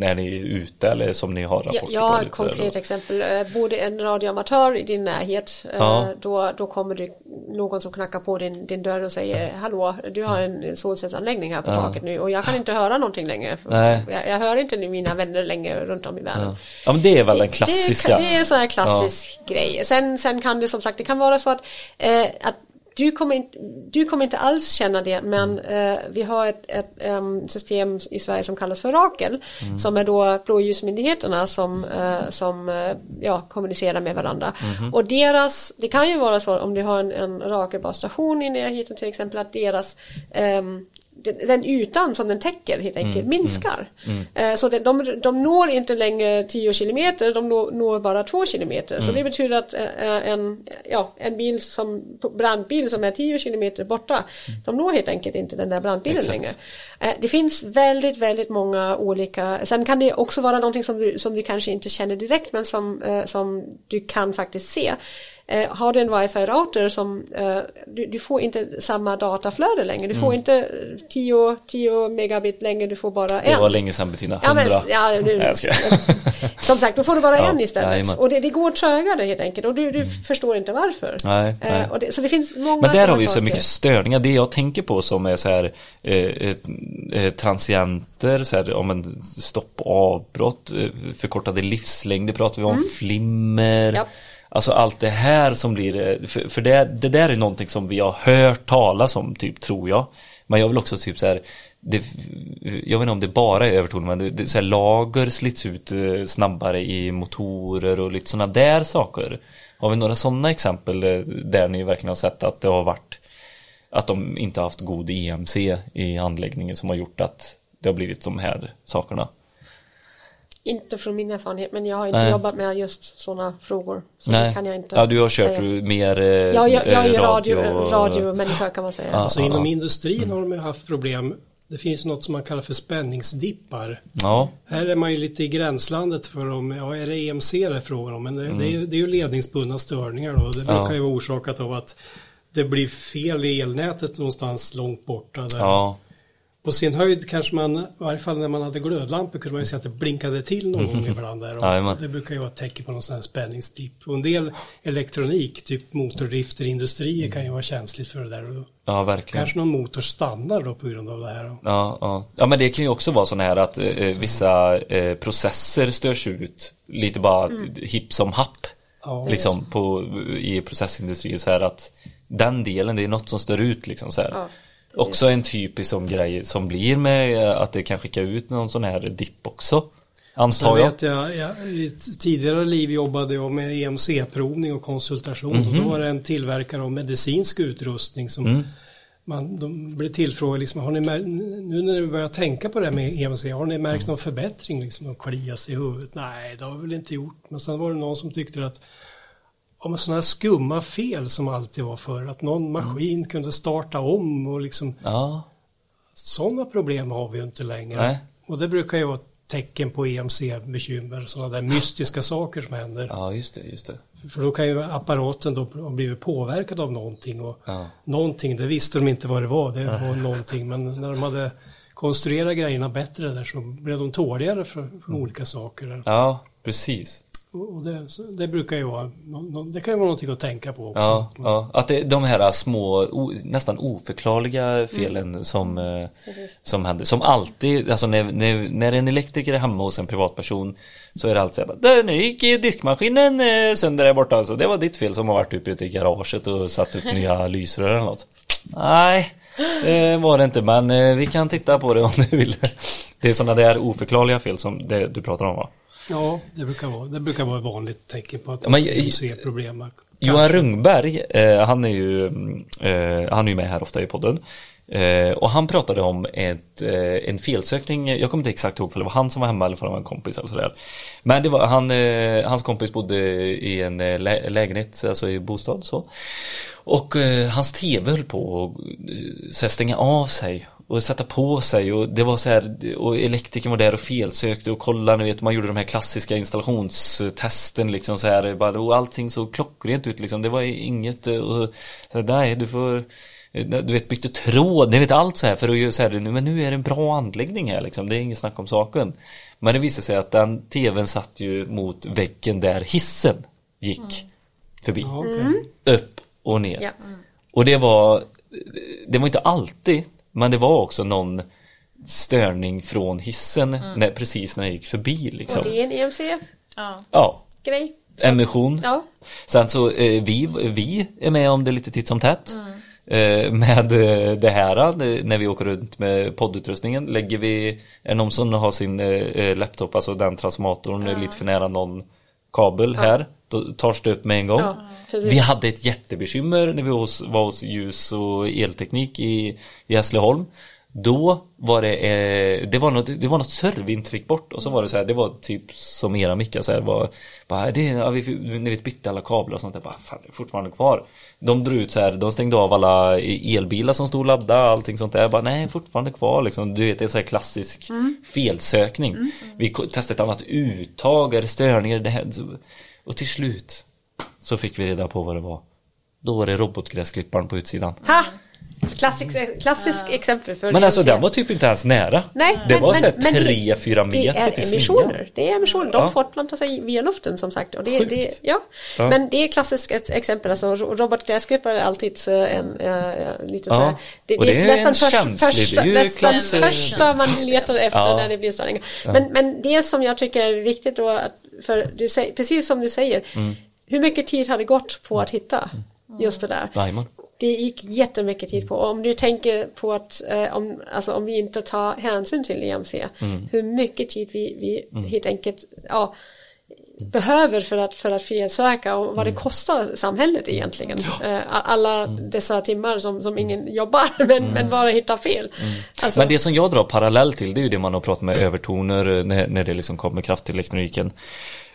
när ni är ute eller som ni har rapporter jag har på? ett konkret exempel. Eh, Bor det en radioamatör i din närhet, eh, Ja. då, då kommer det någon som knackar på din, din dörr och säger Hallå, du har en solcellsanläggning här på taket nu och jag kan inte höra någonting längre. Nej. Jag, jag hör inte mina vänner längre runt om i världen. Ja. ja men det är väl den klassiska. Det, det är en sån här klassisk grej. Sen, sen kan det som sagt, det kan vara så att, eh, att du kommer, inte, du kommer inte alls känna det men eh, vi har ett, ett em, system i Sverige som kallas för Rakel som är då blåljusmyndigheterna som, eh, som eh, ja, kommunicerar med varandra. Och deras, det kan ju vara så om du har en, en Rakelbasstation i närheten till exempel att deras em, den, ytan som den täcker helt enkelt minskar. Eh, Så det, de, de når inte längre 10 kilometer, de når, når bara 2 kilometer. Så det betyder att eh, en, ja, en bil som, brandbil som är 10 kilometer borta, de når helt enkelt inte den där brandbilen Exakt. längre. Eh, Det finns väldigt, väldigt många olika, sen kan det också vara någonting som du, som du kanske inte känner direkt men som, som du kan faktiskt se. Eh, har du en wifi-router som, eh, du, du får inte samma dataflöde längre, du får inte 10, 10 megabit längre, du får bara en. Det var länge sedan Bettina, Ja, 100. men, ja, nu, Nej, som sagt, då får du bara Ja, en istället. jajamän. Och det, det går trögare helt enkelt och du, du förstår inte varför. Nej, Eh, nej. och det, så det finns många Men där har vi så saker. mycket störningar. Det jag tänker på som är så här eh, eh, eh, transienter, så här, om en stopp och avbrott, eh, förkortade livslängder pratar vi om, flimmer. Mm. Alltså allt det här som blir, eh, för, för det, det där är någonting som vi har hört talas om typ tror jag. Men jag vill också typ så här, det, jag vet inte om det bara är övertoner men det, det, så här, lager slits ut eh, snabbare i motorer och lite sådana där saker. Har vi några sådana exempel eh, där ni verkligen har sett att det har varit att de inte har haft god EMC i anläggningen som har gjort att det har blivit de här sakerna? Inte från min erfarenhet, men jag har inte Nej. jobbat med just sådana frågor. Så Nej, kan jag inte ja du har kört säga. mer eh, Ja, jag, jag är eh, radio, radiomänniska kan man säga. Ja. Alltså ja, inom ja. industrin har de ju haft problem. Det finns något som man kallar för spänningsdippar. Ja, Här är man ju lite i gränslandet för om, ja är det EMC det är frågan om, men det, det, är, det är ju ledningsbundna störningar då. Det brukar Ja. ju vara orsakat av att det blir fel i elnätet någonstans långt borta. Där. Ja, På sin höjd kanske man, i varje fall när man hade glödlampor kunde man ju se att det blinkade till någon gång ibland där. Och Jajamän. det brukar ju vara ett tecken på någon sån här spänningsdipp. Och en del elektronik, typ motordrifter, industrier kan ju vara känsligt för det där. Och ja verkligen. kanske någon motor stannar då på grund av det här. Ja, ja. ja, men det kan ju också vara sån här att eh, vissa eh, processer störs ut lite bara hipp som happ. Ja. Liksom på, i processindustrin så här att den delen, det är något som stör ut liksom så här. Ja, också en typisk sån grej som blir med eh, att det kan skicka ut någon sån här dipp också. Antar jag. vet jag, jag, i tidigare liv jobbade jag med EMC-provning och konsultation. Och Mhm. då var det en tillverkare av medicinsk utrustning som Mm. man, de blev tillfrågade, liksom, har ni nu när ni börjar tänka på det här med EMC, har ni märkt någon förbättring liksom, att klia sig i huvudet? Nej, det har vi väl inte gjort. Men sen var det någon som tyckte att om sådana här skumma fel som alltid var förr, att någon maskin kunde starta om och liksom Ja, sådana problem har vi ju inte längre. Nej. Och det brukar ju vara tecken på EMC-bekymmer, sådana där mystiska saker som händer. ja just det, just det. För då kan ju apparaten då ha blivit påverkad av någonting och Ja. någonting, det visste de inte vad det var, det var någonting, men när de hade konstruerat grejerna bättre där så blev de tåligare för, för olika saker. Ja, precis. Och det, det brukar ju vara, det kan ju vara någonting att tänka på också. Ja, ja. Att det, de här små, o, nästan oförklarliga felen som, eh, som händer. Som alltid, alltså när, när, när en elektriker är hemma hos en privatperson så är det alltid så här, "Du, nu gick diskmaskinen eh, sönder där borta. Så det var ditt fel som har varit uppe ute i garaget och satt upp nya lysrör eller något. Nej, det var det inte, men eh, vi kan titta på det om du vill. Det är sådana där oförklarliga fel som det du pratar om va? Ja, det brukar vara, det brukar vara ett vanligt tecken på att men- man ser problem. Johan Rungberg, eh, han är ju eh, han är ju med här ofta i podden. Eh, och han pratade om ett, eh, en felsökning, jag kommer inte exakt ihåg för det var han som var hemma eller för det var en kompis eller sådär. Men det var, han, eh, hans kompis bodde i en eh, lä lägenhet, alltså i bostad så. Och hans tv höll på att stänga av sig och sätta på sig och det var så här och elektrikern var där och felsökte och kollade, ni vet man gjorde de här klassiska installationstesten liksom så här bara, och allting såg klockrent ut liksom det var inget eh, och så här, nej du får eh, du vet bytte tråd, ni vet allt så här för att så här, nu- men nu är det en bra anläggning här liksom, det är inget snack om saken. Men det visade sig att den tvn satt ju mot väggen där hissen gick förbi. Ja, okej. Upp och ner. Ja. Och det var, det var inte alltid, men det var också någon störning från hissen när, precis när jag gick förbi liksom. Och det är en EMC-grej. Ja. Ja, emission. Ja. Sen så, eh, vi, vi är med om det lite titt som tätt. Eh, med eh, det här, eh, när vi åker runt med poddutrustningen, lägger vi, är det någon som har sin eh, laptop, alltså den transformatorn eh, lite för nära någon kabel här, då tas det upp med en gång. Ja, vi hade ett jättebekymmer när vi var hos, ljus och elteknik i, i Hässleholm. Då var det, eh, det var något, det var något serv vi inte fick bort och så var det så här, det var typ som era mickar så här, var, bara, det, ja, vi, när vi bytte alla kablar och sånt där, bara, fan det är fortfarande kvar. De drog ut så här, de stängde av alla elbilar som stod laddade, allting sånt där, bara nej, fortfarande kvar liksom. Du vet, det är så här klassisk felsökning. Vi ko- testade ett annat uttag, är det störningar, det här, så- och till slut så fick vi reda på vad det var. Då var det robotgräsklipparen på utsidan. Ha! Klassisk, klassisk exempel för Men alltså den var typ inte ens nära. Nej, det men- var men- såhär men det- 3-4 Det meter är till emissioner. slingan. Det är emissioner. De Ja. fortplantar sig via luften som sagt. Och det, Sjukt. det, ja. Ja. Men det är ett klassiskt ett exempel. Alltså, robotgräsklippare är alltid så en, äh, lite Ja. så här, det, Och det, det är är nästan en först, första, det är nästan första man letar efter Ja. när det blir störningar. Men, men det som jag tycker är viktigt då, att, för du säger, precis som du säger, Mm. hur mycket tid har det gått på att hitta just det där? Jajamän. Det gick jättemycket tid på. Och om du tänker på att eh, om, alltså om vi inte tar hänsyn till EMC, Mm. hur mycket tid vi, vi helt enkelt ja, behöver för att, för att felsöka och Mm. vad det kostar samhället egentligen. Eh, alla Mm. dessa timmar som, som ingen jobbar men, men bara hittar fel. Alltså, Men det som jag drar parallell till det är ju det man har pratat med övertoner eh, när, när det liksom kommer kraft till elektroniken.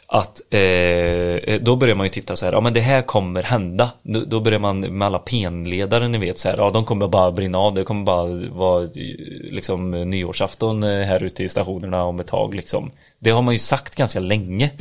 Att eh, då börjar man ju titta så här, ja men det här kommer hända. Då, då börjar man med alla penledare ni vet så här, ja de kommer bara brinna av, det kommer bara vara eh, liksom nyårsafton eh, här ute i stationerna om ett tag liksom. Det har man ju sagt ganska länge.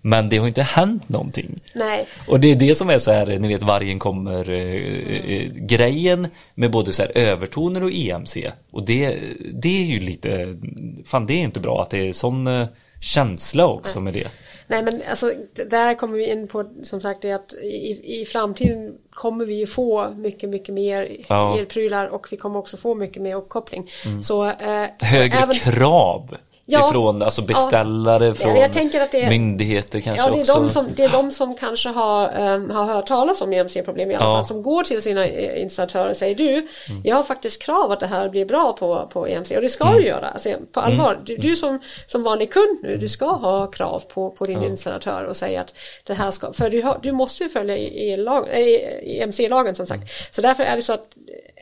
Men det har inte hänt någonting. Nej, Och det är det som är så här, ni vet vargen kommer eh, eh, grejen med både så här övertoner och EMC. Och det, det är ju lite, fan det är inte bra att det är sån eh, känsla också med det. Nej men alltså där kommer vi in på som sagt det att i, i framtiden kommer vi ju få mycket mycket mer Ja. elprylar och vi kommer också få mycket mer uppkoppling. Så eh, Högre även- krav Ja. ifrån alltså beställare, Ja, från jag tänker att det är- myndigheter kanske Ja, det är, också. de som, det är de som kanske har, ehm, har hört talas om EMC-problem i alla Ja. Mm. fall, som går till sina eh, installatörer och säger du, jag har faktiskt krav att det här blir bra på, på EMC och det ska du göra, alltså, på allvar. Du, du som, som vanlig kund nu, du ska ha krav på, på din installatör och säga att det här ska, för du, har, du måste ju följa EMC-lagen EMC-lagen som sagt. Så därför är det så att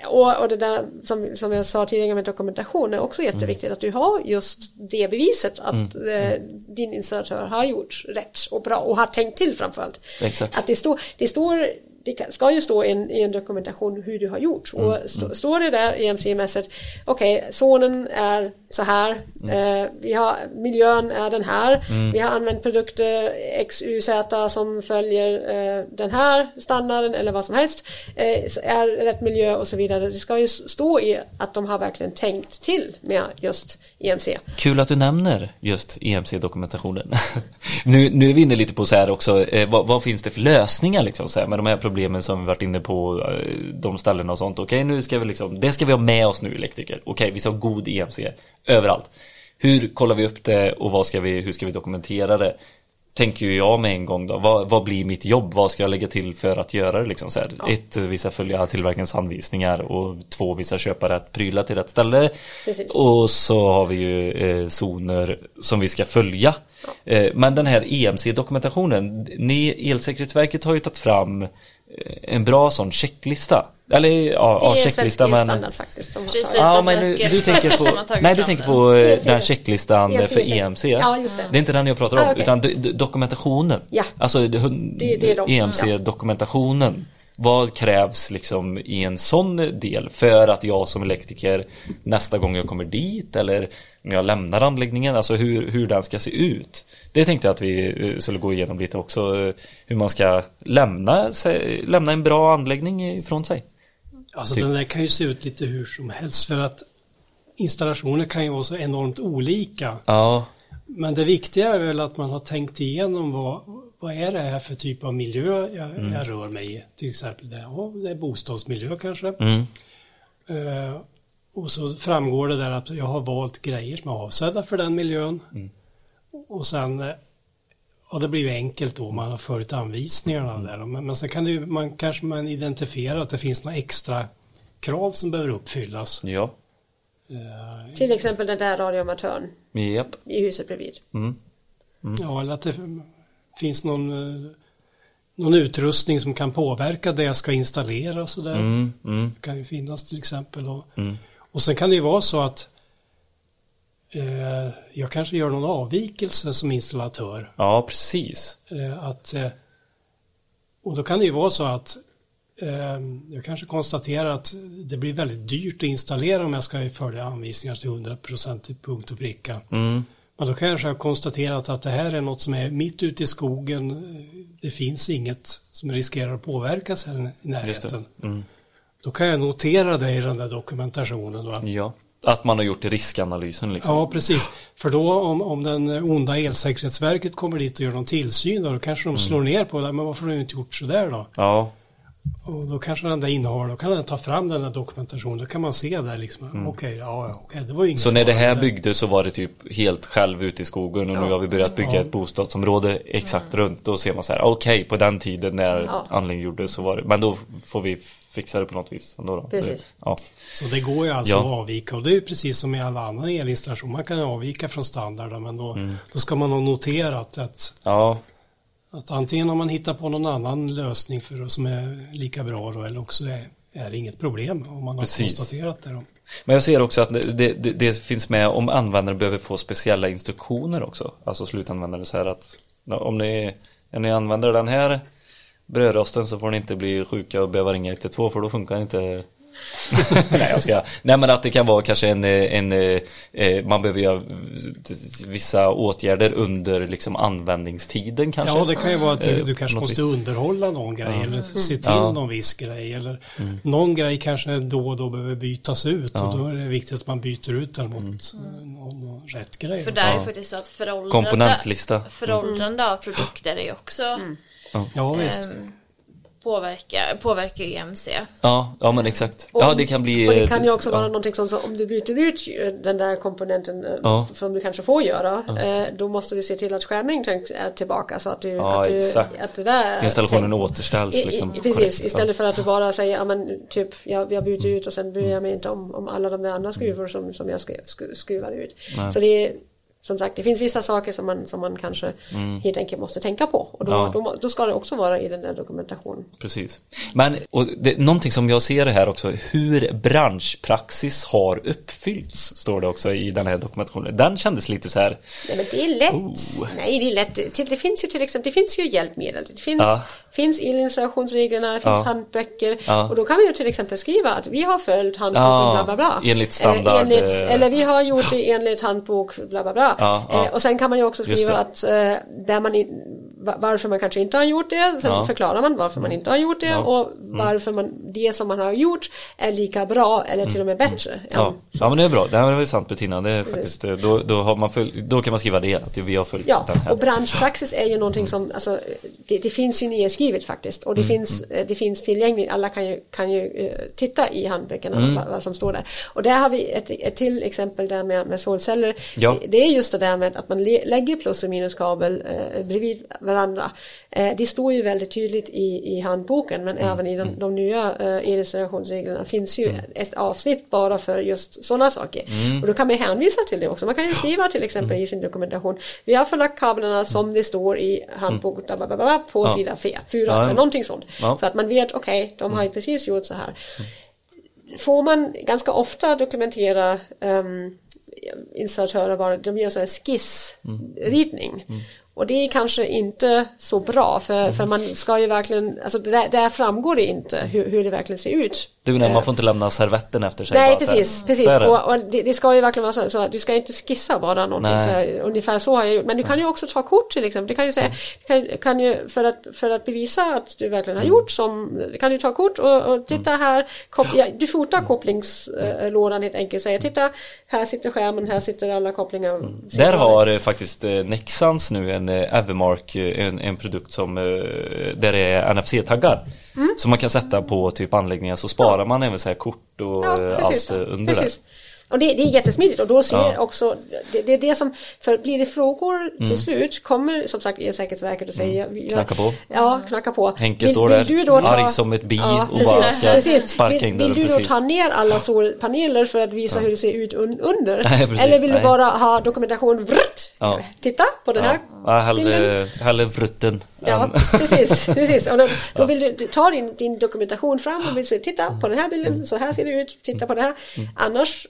och, och det där som, som jag sa tidigare med dokumentation är också jätteviktigt att du har just det beviset att eh, din installatör har gjort rätt och bra och har tänkt till framförallt. Exakt. Att det står, det står det kan- ska ju stå i en, i en dokumentation hur du har gjort. Och st- står det där EMC-mässigt, okej, zonen är så här, eh, vi har, miljön är den här, vi har använt produkter XYZ som följer eh, den här standarden eller vad som helst, eh, är rätt miljö och så vidare. Det ska ju stå i att de har verkligen tänkt till med just EMC. Kul att du nämner just EMC-dokumentationen. nu, nu är vi inne lite på så här också, eh, vad, vad finns det för lösningar liksom så här, med de här problemen som vi varit inne på, eh, de ställena och sånt. Okej, nu ska vi liksom, det ska vi ha med oss nu elektriker. Okej, vi ska ha god EMC överallt. Hur kollar vi upp det och vad ska vi, hur ska vi dokumentera det? Tänker ju jag med en gång då, vad, vad blir mitt jobb? Vad ska jag lägga till för att göra det liksom så här? Ett, vi ska följa tillverkarens anvisningar och två, vi ska köpa rätt prylar till rätt ställe. Precis. Och så har vi ju eh, zoner som vi ska följa. Eh, men den här EMC-dokumentationen, ni, Elsäkerhetsverket har ju tagit fram en bra sån checklista. Eller ja, Det ja är checklista men... faktiskt. Som Precis. Ja, Svensk men du elsäkerhet tänker på, nej du tänker den. på eh, den checklistan EMC. för EMC. Ja, just det. Det är inte den jag pratar om, Ah, okej. utan do- do- dokumentationen. Ja. Alltså. EMC-dokumentationen. Vad krävs liksom i en sån del för att jag som elektriker nästa gång jag kommer dit eller när jag lämnar anläggningen, alltså hur, hur den ska se ut. Det tänkte jag att vi eh, skulle gå igenom lite också, eh, hur man ska lämna, sig, lämna en bra anläggning ifrån sig. Alltså Typ. den där kan ju se ut lite hur som helst för att installationer kan ju vara så enormt olika. Ja, Men det viktiga är väl att man har tänkt igenom vad, vad är det här för typ av miljö jag, Mm. jag rör mig i. Till exempel det, ja, det är bostadsmiljö kanske. mm, Eh, och så framgår det där att jag har valt grejer som är avsedda för den miljön. Mm. Och sen, eh, ja det blir ju enkelt då, man har följt anvisningarna Mm. där. Men, men sen kan det ju, man kanske man identifierar att det finns några extra krav som behöver uppfyllas. ja, Eh, Till exempel den där radioamatören japp. i huset bredvid. Mm. Ja, eller att det finns någon, eh, någon utrustning som kan påverka det jag ska installera och sådär. Mm, mm, Det kan ju finnas till exempel. Och, mm. och sen kan det ju vara så att eh, jag kanske gör någon avvikelse som installatör. Ja, precis. Eh, att, eh, och då kan det ju vara så att eh, jag kanske konstaterar att det blir väldigt dyrt att installera om jag ska följa anvisningar till 100% till punkt och pricka. Mm, Men då kanske jag har konstaterat att det här är något som är mitt ute i skogen. Det finns inget som riskerar att påverkas här i närheten. Mm. Då kan jag notera det i den där dokumentationen. Va? Ja. Att man har gjort riskanalysen liksom. Ja, precis. För då om, om den onda elsäkerhetsverket kommer dit och gör någon tillsyn då, då kanske Mm. de slår ner på det. Men varför har du inte gjort sådär då? Ja, Och då kanske den där innehåller, då kan den ta fram den där dokumentationen. Då kan man se där liksom, Mm. okej, ja, ja, okej, det var ju inget så när det här byggdes så var det typ helt själv ute i skogen och nu Ja. har vi börjat bygga Ja. ett bostadsområde exakt runt. Då ser man så här, okej på den tiden när Ja. anläggningen gjordes så var det, men då får vi fixa det på något vis. Ändå då. Precis. Ja. Så det går ju alltså Ja. att avvika och det är ju precis som i alla annan elinstallation. Man kan avvika från standarden men då, Mm. då ska man ha noterat att, ja, att antingen har man hittat på någon annan lösning för som är lika bra då, eller också är, är det inget problem om man har Precis. konstaterat det. Då. Men jag ser också att det, det, det, finns med om användare behöver få speciella instruktioner också. Alltså slutanvändare så här att om ni, när ni använder den här brödrosten så får ni inte bli sjuka och behöva ringa 112 för då funkar inte Nej jag ska. Nej men att det kan vara kanske en, eh, en eh, eh, man behöver göra vissa åtgärder under liksom användningstiden kanske. Ja, det kan ju vara att du, Eh, du kanske något måste vis. underhålla någon grej eller se till Ja. någon viss grej. Eller någon grej kanske då och då behöver bytas ut och då är det viktigt att man byter ut den mot eh, någon, någon rätt grej. För det är ju faktiskt så att föråldrande, Komponentlista. föråldrande av produkter är också Ja, visst. ehm, påverkar, påverkar ju EMC. Ja, ja men exakt. Ja det kan bli Och det kan ju eh, också ja. vara någonting som så om du byter ut den där komponenten eh, Ja. som du kanske får göra. Eh, då måste du se till att skärmningen är tillbaka så att du, Ja, att, du exakt. att det där Installationen tänk- återställs i- liksom. Precis, korrekt. istället för att du bara säger ja men typ jag, jag byter ut och sen bryr jag mig inte om, om alla de där andra skruvor som, som jag skru, skru, skruvar ut. Så det är som sagt, det finns vissa saker som man, som man kanske helt enkelt måste tänka på. Och då, Mm. Ja. då, då ska det också vara i den där dokumentationen. Precis. Men och det, någonting som jag ser här också, hur branschpraxis har uppfyllts, står det också i den här dokumentationen. Den kändes lite så här, Nej men det är lätt. Oh. Nej det är lätt. Det finns ju till exempel, det finns ju hjälpmedel. Det finns, Ja. Finns elinstallationsreglerna, det finns Ja. handböcker. Ja. Och då kan vi ju till exempel skriva att vi har följt handboken Ja, bla bla bla. enligt standard, Eh, enligt, eh. eller vi har gjort det enligt handbok bla bla bla. Ja. Eh, och sen kan man ju också skriva att eh, där man va- varför man kanske inte har gjort det. Sen förklarar man varför man inte har gjort det och varför man, det som man har gjort är lika bra eller till och med bättre. än- ja, ja men det är bra, det här var ju sant Bettina, det är faktiskt, eh, då, då, har man föl, då kan man skriva det, att vi har följt Ja, den här. och branschpraxis är ju någonting som, alltså, det, det finns ju nedskrivet faktiskt och det, Mm, finns, eh, det finns tillgängligt, alla kan ju, kan ju eh, titta i handböckerna Mm. vad, vad som står där. Och där har vi ett, ett till exempel där med, med solceller. Ja. Det, det är just det där med att man lägger plus och minuskabel eh, bredvid varandra. Eh, det står ju väldigt tydligt i, i handboken men Mm, även i de, de nya eh, finns ju ett avsnitt bara för just sådana saker. Mm. Och då kan man hänvisa till det också. Man kan ju skriva till exempel i sin dokumentation vi har förlagt kablarna som det står i handboken på Mm. Ja. sida 4, 4 Ja, eller någonting sånt. Ja. Mm. Så att man vet, okej, de har ju precis gjort så här. Får man ganska ofta dokumentera um, bara, de gör så här skissritning. Mm. Och det är kanske inte så bra för, för man ska ju verkligen, alltså där, där framgår det inte hur, hur det verkligen ser ut. Du menar, man får inte lämna servetten efter sig? Nej precis, precis. Det. Och, och det, det ska ju verkligen vara så, så att du ska inte skissa bara någonting Nej. så här, ungefär så har jag gjort. Men du kan ju också ta kort till exempel. Du kan ju säga, du kan, kan ju, för, att, för att bevisa att du verkligen har gjort som, kan du ta kort och, och titta här, kop, ja, du fotar kopplingslådan helt enkelt, säger titta, här sitter skärmen, här sitter alla kopplingar. Där har eh, faktiskt eh, Nexans nu en eh, Evermark, eh, en, en produkt som eh, där det är NFC-taggar. Mm. Som man kan sätta på typ anläggningar så sparar man även så här kort och Ja, allt under precis. Och det, det är jättesmidigt och då ser Ja. också, det, det är det som, för blir det frågor till Mm. slut kommer som sagt Elsäkerhetsverket och säger jag- Knacka på. Ja, knacka på. Henke står där, arg som ett bi och precis, bara ska precis. sparka vill, in där, Vill du då precis. ta ner alla solpaneler för att visa hur det ser ut un under? Nej, precis, Eller vill nej. du bara ha dokumentation, vrrt, Ja. titta på den Ja, här ja hellre, hellre vrutten. Ja, precis. precis. Och då, då vill du, du ta din, din dokumentation fram och vill se, titta på den här bilden, så här ser det ut, titta på det här. Mm. Annars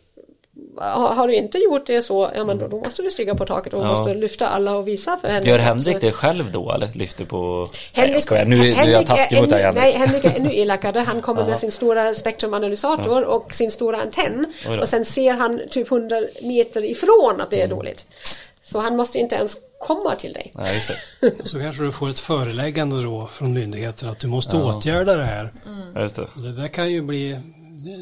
har, du inte gjort det så, ja men då, då måste du stiga på taket och Ja. måste lyfta alla och visa för henne. Gör Henrik Så- det själv då eller? Lyfter på... nej Henrik, jag skojar, nu, nu är jag Henrik taskig är mot dig ännu- Nej, Henrik. Henrik är ännu elakare. Han kommer med sin stora spektrumanalysator och sin stora antenn. Mm. Och sen ser han typ 100 meter ifrån att det är dåligt. Så han måste inte ens komma till dig. Nej, just det. Så kanske du får ett föreläggande då från myndigheter att du måste åtgärda det här. Ja, just det. Det där kan ju bli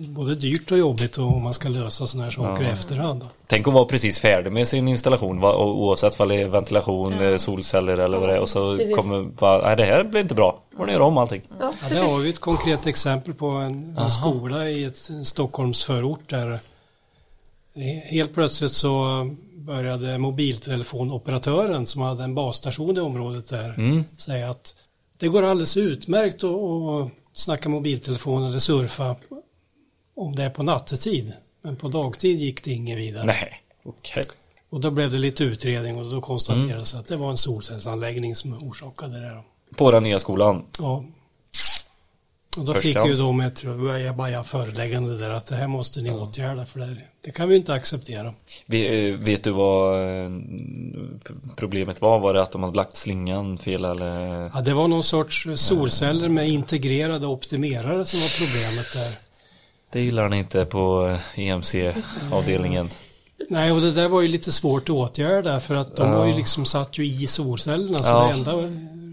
både dyrt och jobbigt om man ska lösa sådana här saker i efterhand. Tänk att vara precis färdig med sin installation oavsett vad det är ventilation, eh, solceller eller vad det är och så Precis. kommer bara, nej det här blir inte bra. Får ni göra om allting. Ja, Ja, det har vi ett konkret exempel på en, en skola i ett en Stockholmsförort där helt plötsligt så började mobiltelefonoperatören som hade en basstation i området där Mm. säga att det går alldeles utmärkt att, att snacka mobiltelefon eller surfa om det är på nattetid. Men på dagtid gick det inget vidare. Nej, okej. Och då blev det lite utredning och då konstaterades att det var en solcellsanläggning som orsakade det. På den nya skolan. Ja. Och då Först fick ju de ett baja föreläggande där att det här måste ni åtgärda för det, det kan vi inte acceptera. Vi- eh, Vet du vad eh, problemet var? Var det att de hade lagt slingan fel eller? Ja, det var någon sorts solceller med integrerade optimerare som var problemet där. Det gillar ni inte på eh, EMC-avdelningen. Nej, och det där var ju lite svårt att åtgärda för att de Ja. var ju liksom satt ju i solcellerna så Ja. det enda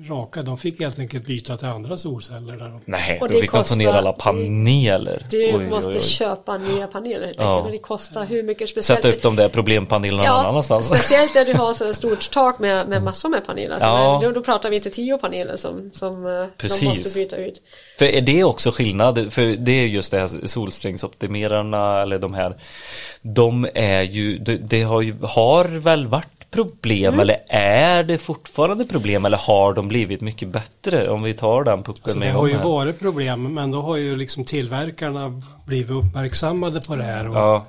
raka, de fick helt enkelt byta till andra solceller där. Nej, Och då fick de ta ner kostar- alla paneler. Du Oj, oj, måste oj. köpa nya paneler Ja. det kostar hur mycket speciellt. Sätta upp de där problempanelerna någon annanstans. speciellt där du har så stort tak med, med massor med paneler. Alltså, Ja. då, då pratar vi inte tio paneler som, som eh, Precis. de måste byta ut. För är det också skillnad? För det är just det här solsträngsoptimerarna eller de här. De är ju, det, det har ju, har väl varit problem Mm. eller är det fortfarande problem eller har de blivit mycket bättre? Om vi tar den pucken Så det med en har ju här. varit problem men då har ju liksom tillverkarna blivit uppmärksammade på det här och Ja.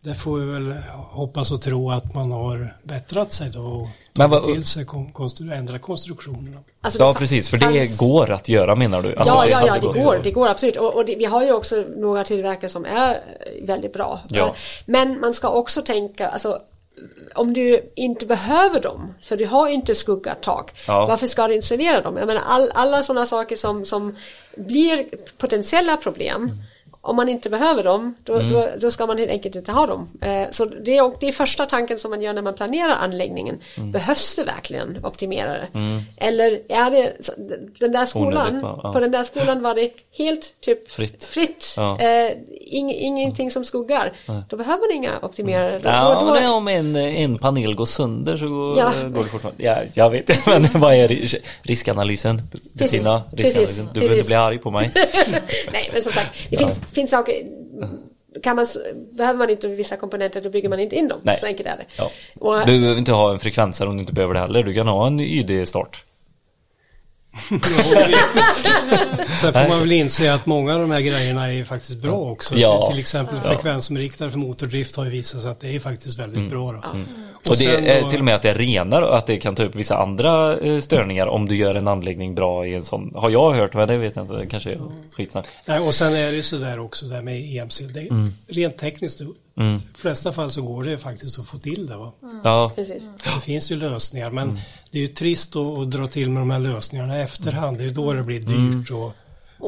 det får vi väl hoppas och tro att man har bättrat sig då och Men tagit vad- till sig kon- konstru- ändra konstruktionerna. Alltså, det ja precis, för det fanns- går att göra menar du? Alltså, ja, ja, ja, det gått går, det går absolut. Och, och det, vi har ju också några tillverkare som är väldigt bra. Ja. Eh, Men man ska också tänka, alltså om du inte behöver dem, för du har inte skuggat tak, Ja. varför ska du installera dem? Jag menar all, alla sådana saker som, som blir potentiella problem, om man inte behöver dem, då, Mm. då, då ska man helt enkelt inte ha dem. Eh, så det är, det är första tanken som man gör när man planerar anläggningen. Mm. Behövs det verkligen optimerare? Eller är det, den där skolan, Onödigt? Ja. på den där skolan var det helt typ Fritt. fritt. Ja. Eh, ing, ingenting som skuggar. Då behöver man inga optimerare. Då, Ja, då, men det då, om en, en panel går sönder så går, Ja. går det fortfarande. Ja, jag vet men vad är ris- riskanalysen? Bettina, Precis, riskanalysen. Du behöver inte precis. bli arg på mig. Nej, men som sagt, det finns, finns saker kan man, behöver man inte vissa komponenter då bygger man inte in dem. Nej. Så enkelt är det. Ja. Och, Du behöver inte ha en frekvensare om du inte behöver det heller. Du kan ha en YD-start. Sen får man väl inse att många av de här grejerna är ju faktiskt bra också. Ja. Till exempel frekvensomriktare för motordrift har ju visat sig att det är faktiskt väldigt bra. Då. Och det sen är då- till och med att det renar och att det kan ta upp vissa andra eh, störningar om du gör en anläggning bra i en sån. Har jag hört, men det vet jag inte. Det kanske är skitsnack. Nej, och sen är det ju sådär också där med EMC. Det är Mm. Rent tekniskt, i de flesta fall så går det ju faktiskt att få till det. Va? Ja, precis. Det finns ju lösningar men Mm. det är ju trist att, att dra till med de här lösningarna i efterhand. Det är ju då det blir Mm. dyrt och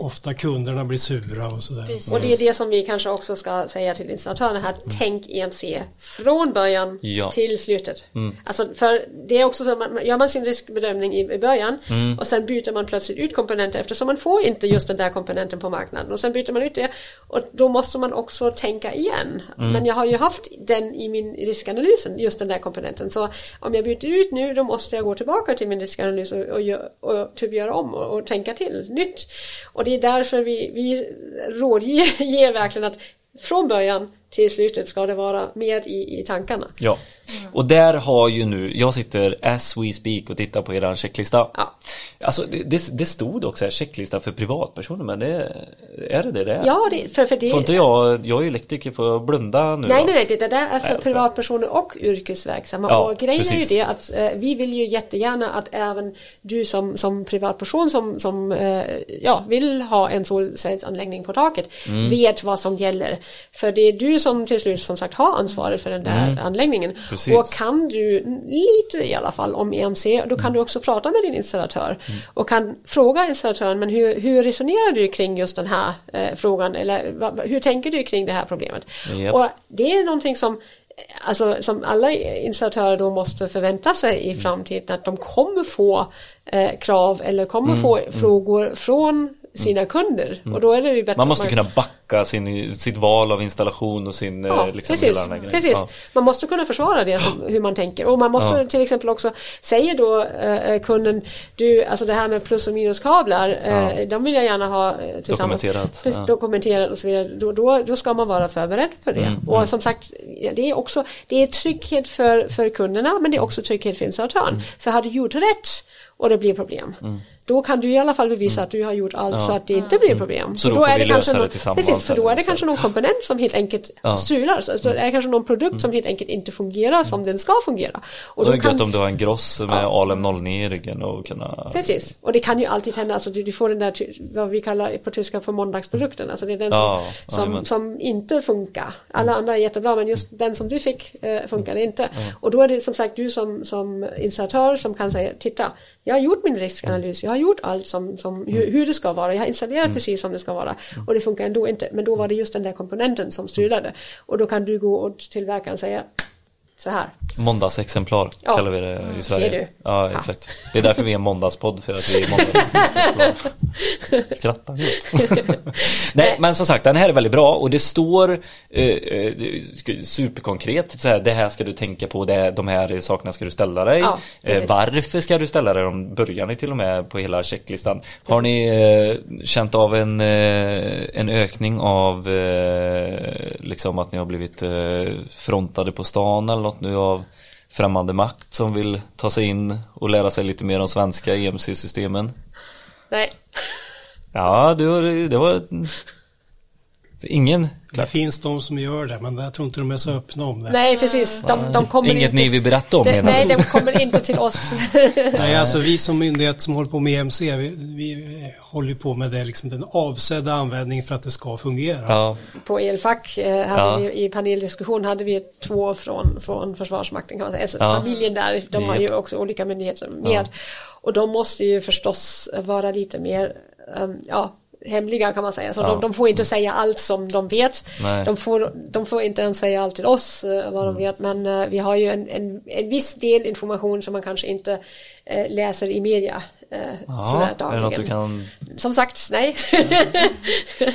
ofta kunderna blir sura och sådär. Precis. Och det är det som vi kanske också ska säga till installatörerna här. Tänk EMC från början Mm. Ja. Mm. till slutet. Alltså för det är också så att man, gör man sin riskbedömning i, i början Mm. och sen byter man plötsligt ut komponenter eftersom man får inte just den där komponenten på marknaden och sen byter man ut det och då måste man också tänka igen. Mm. Men jag har ju haft den i min riskanalysen, just den där komponenten. Så om jag byter ut nu då måste jag gå tillbaka till min riskanalys och, och, gö- och typ göra om och, och tänka till nytt. Och det är därför vi, vi rådger ger verkligen att från början till slutet ska det vara med i, i tankarna. ja. Och där har ju nu, jag sitter as we speak och tittar på eran checklista. Ja. Alltså det, det, det stod också här checklista för privatpersoner men det är det det det är? Ja, det, för, för det... Får inte jag, jag är ju elektriker, får jag blunda nu Nej, då? nej, det, där är för Nej, privatpersoner och yrkesverksamma. Ja, och grejen är precis. ju det att eh, vi vill ju jättegärna att även du som, som privatperson som, som eh, ja, vill ha en solcellsanläggning på taket Mm. vet vad som gäller. För det är du som till slut som sagt har ansvaret för den där anläggningen. Mm. Precis. Och kan du lite i alla fall om EMC, då Mm. kan du också prata med din installatör och kan fråga installatören, men hur, hur resonerar du kring just den här eh, frågan eller hur tänker du kring det här problemet? Japp. Och det är någonting som Alltså som alla installatörer då måste förvänta sig Mm. i framtiden att de kommer få eh, krav eller kommer Mm, få frågor från sina kunder. Och då är det ju bättre Man måste att kunna backa sin, sitt val av installation och sin Ja, eh, liksom precis. precis. Ja. Man måste kunna försvara det som, hur man tänker. Och man måste Ja. till exempel också säger då eh, kunden du alltså det här med plus och minuskablar eh, de vill jag gärna ha eh, tillsammans. Dokumenterat, Precis, dokumenterat och så vidare. Då, då, då ska man vara förberedd på det. Mm, och som sagt det är också det är trygghet för, för kunderna men det är också trygghet för installatören Mm. för har du gjort rätt och det blir problem då kan du i alla fall bevisa att du har gjort allt så att det inte blir problem. Mm. Så då får är vi det lösa det tillsammans Precis, för då är det kanske någon komponent som helt enkelt Ja. Mm. strular. Så så det är kanske någon produkt som helt enkelt inte fungerar som den ska fungera. Och Då är då det gött om du har en gross med Alem 09 i ryggen och kunna... precis, och det kan ju alltid hända, alltså du, får den där, vad vi kallar på tyska för måndagsprodukten, alltså det är den som, Ja, som, som inte funkar. Alla andra är jättebra men just den som du fick eh, funkade inte. Och då är det som sagt du som, som installatör som kan säga, titta, jag har gjort min riskanalys, jag har gjort allt som, som hur, hur det ska vara. Jag har installerat precis som det ska vara. Och det funkar ändå inte. Men då var det just den där komponenten som strulade. Och då kan du gå och tillverkaren och säga så här. Måndagsexemplar Ja. kallar vi det i Ser Sverige. du? Ja, exakt. Det är därför vi är en måndagspodd, för att vi är måndagsexemplar. Skrattar helt. Nej, men som sagt, den här är väldigt bra och det står eh, eh, superkonkret så här, det här ska du tänka på, det, de här sakerna ska du ställa dig. Ja, eh, varför ska du ställa dig dem? Börjar ni till och med på hela checklistan. Har ni eh, känt av en, eh, en ökning av eh, liksom att ni har blivit frontade på stan eller något nu av främmande makt som vill ta sig in och lära sig lite mer om svenska EMC-systemen? Nej, Ja, du, har- det var ingen Det finns de som gör det, men jag tror inte de är så öppna om det. nej precis. De, de kommer Inget inte, ni vill berätta om menar Nej, de kommer inte till oss. Nej, alltså vi som myndighet som håller på med EMC, vi, vi håller på med det, liksom den avsedda användningen för att det ska fungera. Ja, på elfack eh, hade Ja. vi i paneldiskussion hade vi två från, från Försvarsmakten kan man säga. Alltså, Ja. Familjen där, de har ju också olika myndigheter med. Och de måste ju förstås vara lite mer, ehm, ja, hemliga kan man säga. Så Ja. de, de får inte säga allt som de vet. Nej. De får, de får inte ens säga allt till oss eh, vad Mm. de vet. Men eh, vi har ju en, en, en viss del information som man kanske inte eh, läser i media. Ja är det något du kan Som sagt, nej.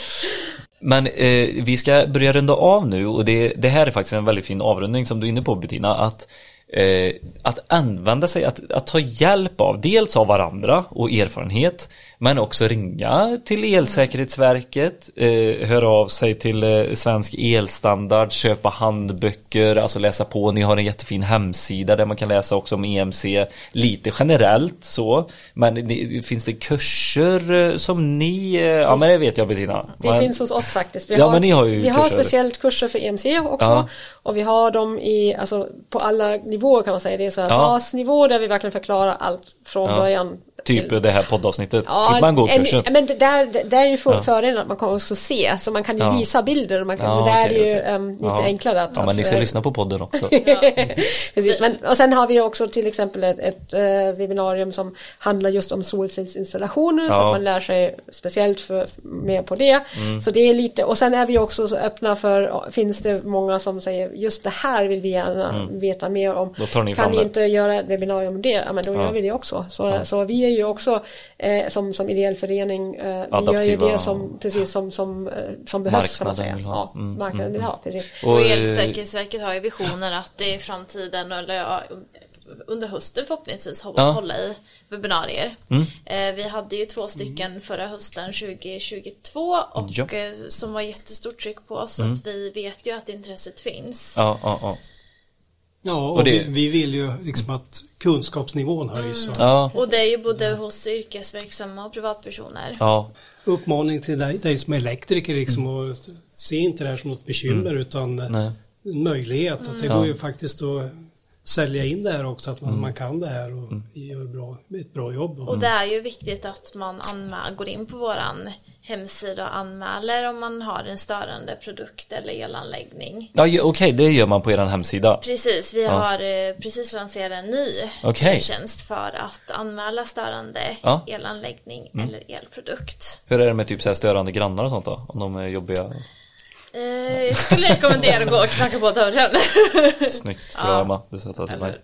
Men eh, vi ska börja runda av nu och det, det här är faktiskt en väldigt fin avrundning som du är inne på Bettina. Att, eh, att använda sig, att, att ta hjälp av, dels av varandra och erfarenhet. Men också ringa till Elsäkerhetsverket, eh, höra av sig till eh, Svensk Elstandard, köpa handböcker, alltså läsa på. Ni har en jättefin hemsida där man kan läsa också om EMC lite generellt så. Men det, finns det kurser eh, som ni, eh, ja men det vet jag Bettina. Det Men- finns hos oss faktiskt. Vi Ja, har, men ni har ju vi har kurser. speciellt kurser för EMC också. Ja. Och vi har dem i, alltså, på alla nivåer kan man säga. Det är så här Ja. basnivå där vi verkligen förklarar allt från Ja. början. Typ till- det här poddavsnittet. Ja, Fick man gå kursen? men det där, det är ju för, fördelen att man kan också se, så man kan ju Ja. visa bilder. Och man kan, Ja, det där okej, är ju okej. em, lite Ja. enklare att... Ja, men ni ska att- lyssna på podden också. Precis, men, och sen har vi också till exempel ett, ett eh, webbinarium som handlar just om solcellsinstallationer så Ja. att man lär sig speciellt för, mer på det. Mm. Så det är lite, och sen är vi också så öppna för, finns det många som säger just det här vill vi gärna veta mer om. Mm. Kan det. inte göra ett webbinarium om det? Ja men då Ja. gör vi det också. Så, så vi är ju också eh, som, som ideell förening, eh, vi gör ju det som, precis som, som, eh, som behövs kan man säga. vill ha. Ja, Mm, marknaden vill ha, precis. Och, Och eh, Elsäkerhetsverket har ju visioner att det i framtiden, eller ja, under hösten förhoppningsvis, Ja. Mm. hålla i webbinarier. Eh, vi hade ju två stycken förra hösten 2022 och Ja. Mm. eh, som var jättestort tryck på så att vi vet ju att intresset finns. Ja, ja, och, Och det- vi, vi vill ju liksom att kunskapsnivån höjs. och Ja, Och det är ju både hos yrkesverksamma och privatpersoner. ja, Uppmaning till dig, dig som elektriker liksom och se inte det här som något bekymmer utan Mm. nej. en möjlighet. Att det Ja. går ju faktiskt att sälja in det här också, att man, Mm. man kan det här och gör bra, ett bra jobb. Och det är ju viktigt att man går in på våran hemsida och anmäler om man har en störande produkt eller elanläggning. ja okej, det gör man på er hemsida. Precis, vi har eh, precis lanserat en ny Okej. tjänst för att anmäla störande Ja. elanläggning Mm. eller elprodukt. Hur är det med typ så här störande grannar och sånt då? Om de är jobbiga? Eh, jag skulle rekommendera att gå och knacka på dörren. Snyggt, bra Emma, till mig.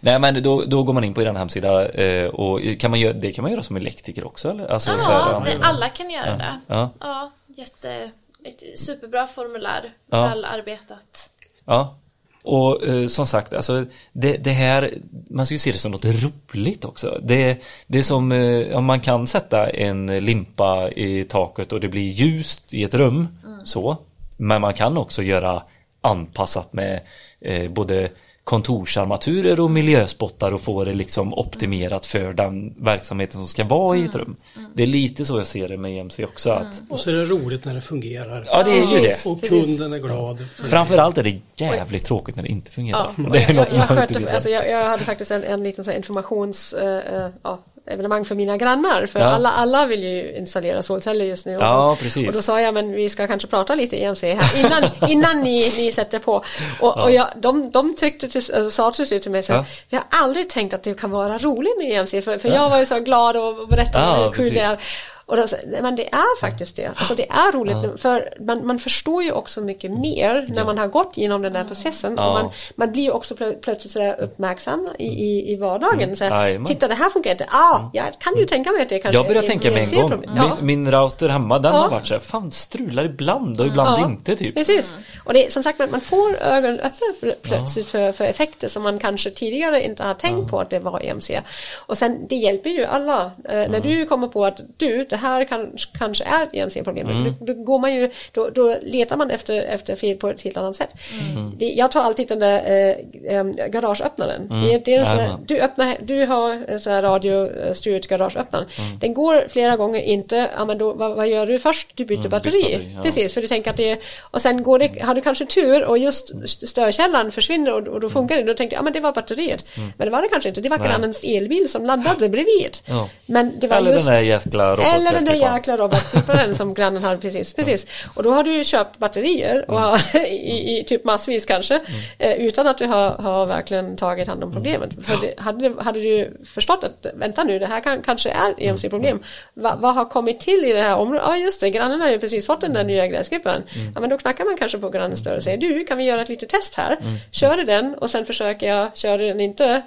Nej men då, då går man in på er hemsida eh, och kan man göra, det kan man göra som elektriker också eller? Alltså, så här, ja, det, alla kan göra det. Ja. Ja, jätte, ett superbra formulär, Ja. väl arbetat. Ja. Och eh, som sagt, alltså det, det här, man ska ju se det som något roligt också. Det, det är som, eh, om man kan sätta en limpa i taket och det blir ljust i ett rum, så. Men man kan också göra anpassat med eh, både kontorsarmaturer och miljöspottar och få det liksom optimerat för den verksamheten som ska vara i ett rum. Det är lite så jag ser det med EMC också. Att, Och så är det roligt när det fungerar. ja, det är ju Precis. det. Och kunden är glad. det. Framförallt är det jävligt tråkigt när det inte fungerar. Ja, det är jag, något jag, jag, man inte vill alltså jag, jag hade faktiskt en, en liten så här informations... eh, ja, evenemang för mina grannar. För Ja. alla, alla vill ju installera solceller just nu. Ja, och, precis. Och då sa jag, men vi ska kanske prata lite EMC här innan, innan ni, ni sätter på. Och, och jag, de, de tyckte till, alltså, sa till slut till mig så Ja. vi har aldrig tänkt att det kan vara roligt med EMC. För, för jag var ju så glad och berättade Ja, hur kul det är. Och då, sa jag, "Nej, men det är faktiskt det. Alltså det är roligt. För man, man förstår ju också mycket mer när man har gått igenom den här processen. Ja. Och man, man blir ju också plö- plötsligt sådär uppmärksam i, i, i vardagen. Så här, Mm. Titta, det här funkar inte. Ah, jag kan ju tänka mig att det kanske Jag börjar är tänka med en gång. Ja. Min, min router hemma, den Ja. har varit så här, fan strular ibland och ibland Ja, inte typ. Precis. Och det är som sagt, man- får ögonen öppna plötsligt för, för effekter som man kanske tidigare inte har tänkt på att det var EMC. Och sen, det hjälper ju alla. Eh, När du kommer på att du, det här kan, kanske är ett EMC-problem, Mm. då, då går man ju, då, då letar man efter, efter fel på ett helt annat sätt. Mm. Det, jag tar alltid den där eh, eh, garageöppnaren. Det, det är en sån här, du, öppnar, du har en sån här radiostyrt garageöppnare. Mm. Den går flera gånger inte, ja men då, vad, vad gör du först? Du byter batteri. Mm, batteri, ja. Precis, för du tänker att det och sen går det, har du kanske tur och just st- störkällan försvinner och, och då funkar det. Då tänkte jag, ja men det var batteriet. Men det var det kanske inte, det var Mm. Grannens elbil som laddade bredvid. Ja. Men det var Eller just den där jäkla eller den där jäkla robotklipparen som grannen hade precis, precis. Och då har du ju köpt batterier och har, i, i typ massvis kanske eh, utan att du har, har verkligen tagit hand om problemet. För det, hade, hade du förstått att vänta nu, det här kan, kanske är EMC-problem. Va, vad har kommit till i det här området? Ja just det, grannen har ju precis fått den där nya gräsklipparen. Ja men då knackar man kanske på grannens dörr och säger du, kan vi göra ett litet test här? Kör du den och sen försöker jag, kör du den inte?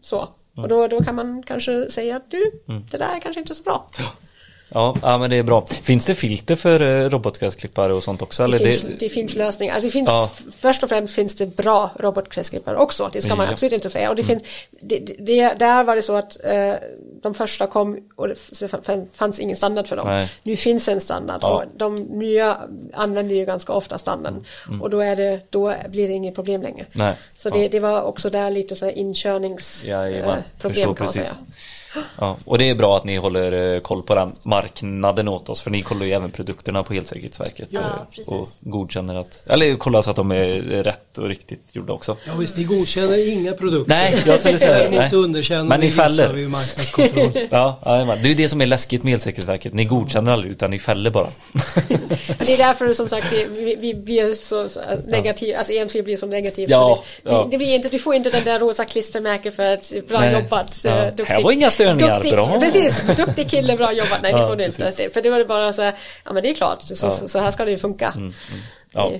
Så. Och då, då kan man kanske säga att du, det där är kanske inte så bra. Ja, ja, men det är bra. Finns det filter för eh, robotgräsklippare och sånt också? Det, finns, det finns lösningar. Alltså det finns, Ja. Först och främst finns det bra robotgräsklippare också. Det ska man Ja. Mm. absolut inte säga. Och det finns, det, det, där var det så att eh, de första kom och det fanns ingen standard för dem. Nej. Nu finns en standard Ja. och de nya använder ju ganska ofta standarden. Och då, är det, då blir det inget problem längre. Mm. Nej. Så det, det var också där lite så här inkörningsproblem förstår kan man precis. säga. Ja, och det är bra att ni håller eh, koll på den marknaden åt oss för ni kollar ju även produkterna på Elsäkerhetsverket Ja, eh, precis. och godkänner att, eller kollar så att de är rätt och riktigt gjorda också. Ja visst, vi godkänner inga produkter. Nej, jag skulle säga det. Inte Men ni fäller. vid marknadskontroll. Ja, det är ju det som är läskigt med Elsäkerhetsverket. Ni godkänner aldrig utan ni fäller bara. Det är därför som sagt vi, vi blir så, så negativ, alltså EMC blir så negativ. Ja, det, ja. det, det blir inte, du får inte den där rosa klistermärket för att bra Nej. jobbat. Ja. Här var inga störningar, duktig, bra. Precis, duktig kille, bra jobbat. Nej, det Ja, får du precis. inte. För det var det bara så här, ja men det är klart, så, Ja. Mm. så, så här ska det ju funka. Ja.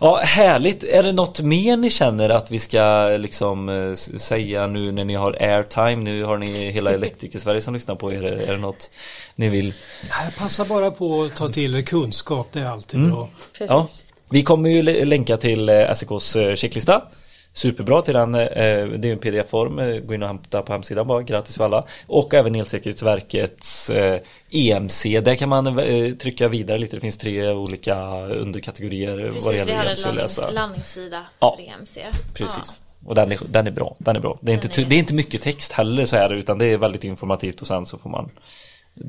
ja, härligt. Är det något mer ni känner att vi ska liksom eh, säga nu när ni har airtime? Nu har ni hela Elektriker-Sverige som lyssnar på er. Är det något ni vill? Passa bara på att ta till er kunskap, det är alltid Mm. bra. Precis. Ja, vi kommer ju lä- länka till eh, SEKs eh, checklista. Superbra till den, eh, det är en pdf-form, eh, gå in och hämta på hemsidan bara, gratis för alla. Och även Elsäkerhetsverkets eh, EMC, där kan man trycka vidare lite, det finns tre olika underkategorier vad det Precis, vi gäller EMC att landnings, läsa. landningssida Ja, för EMC. Precis. Och den är, den är bra, den är bra. Det är, inte, är- det är inte mycket text heller så är det, utan det är väldigt informativt och sen så får man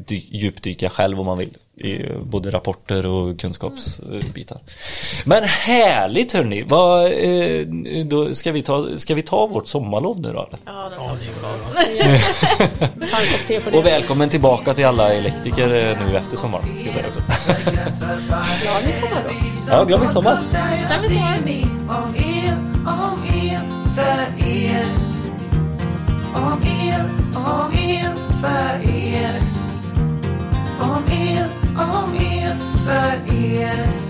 djupdyka själv om man vill i både rapporter och kunskapsbitar. Men härligt hörni! Vad, eh, då ska, vi ta, ska vi ta vårt sommarlov nu då? Eller? Ja, den tar vi. Det. Och välkommen tillbaka till alla elektriker eh, nu efter sommaren. Ska jag säga också. Glad midsommar då. Ja, glad midsommar! Glad midsommar. Ni om för er. Om el, om el, för er om er, om er, för er.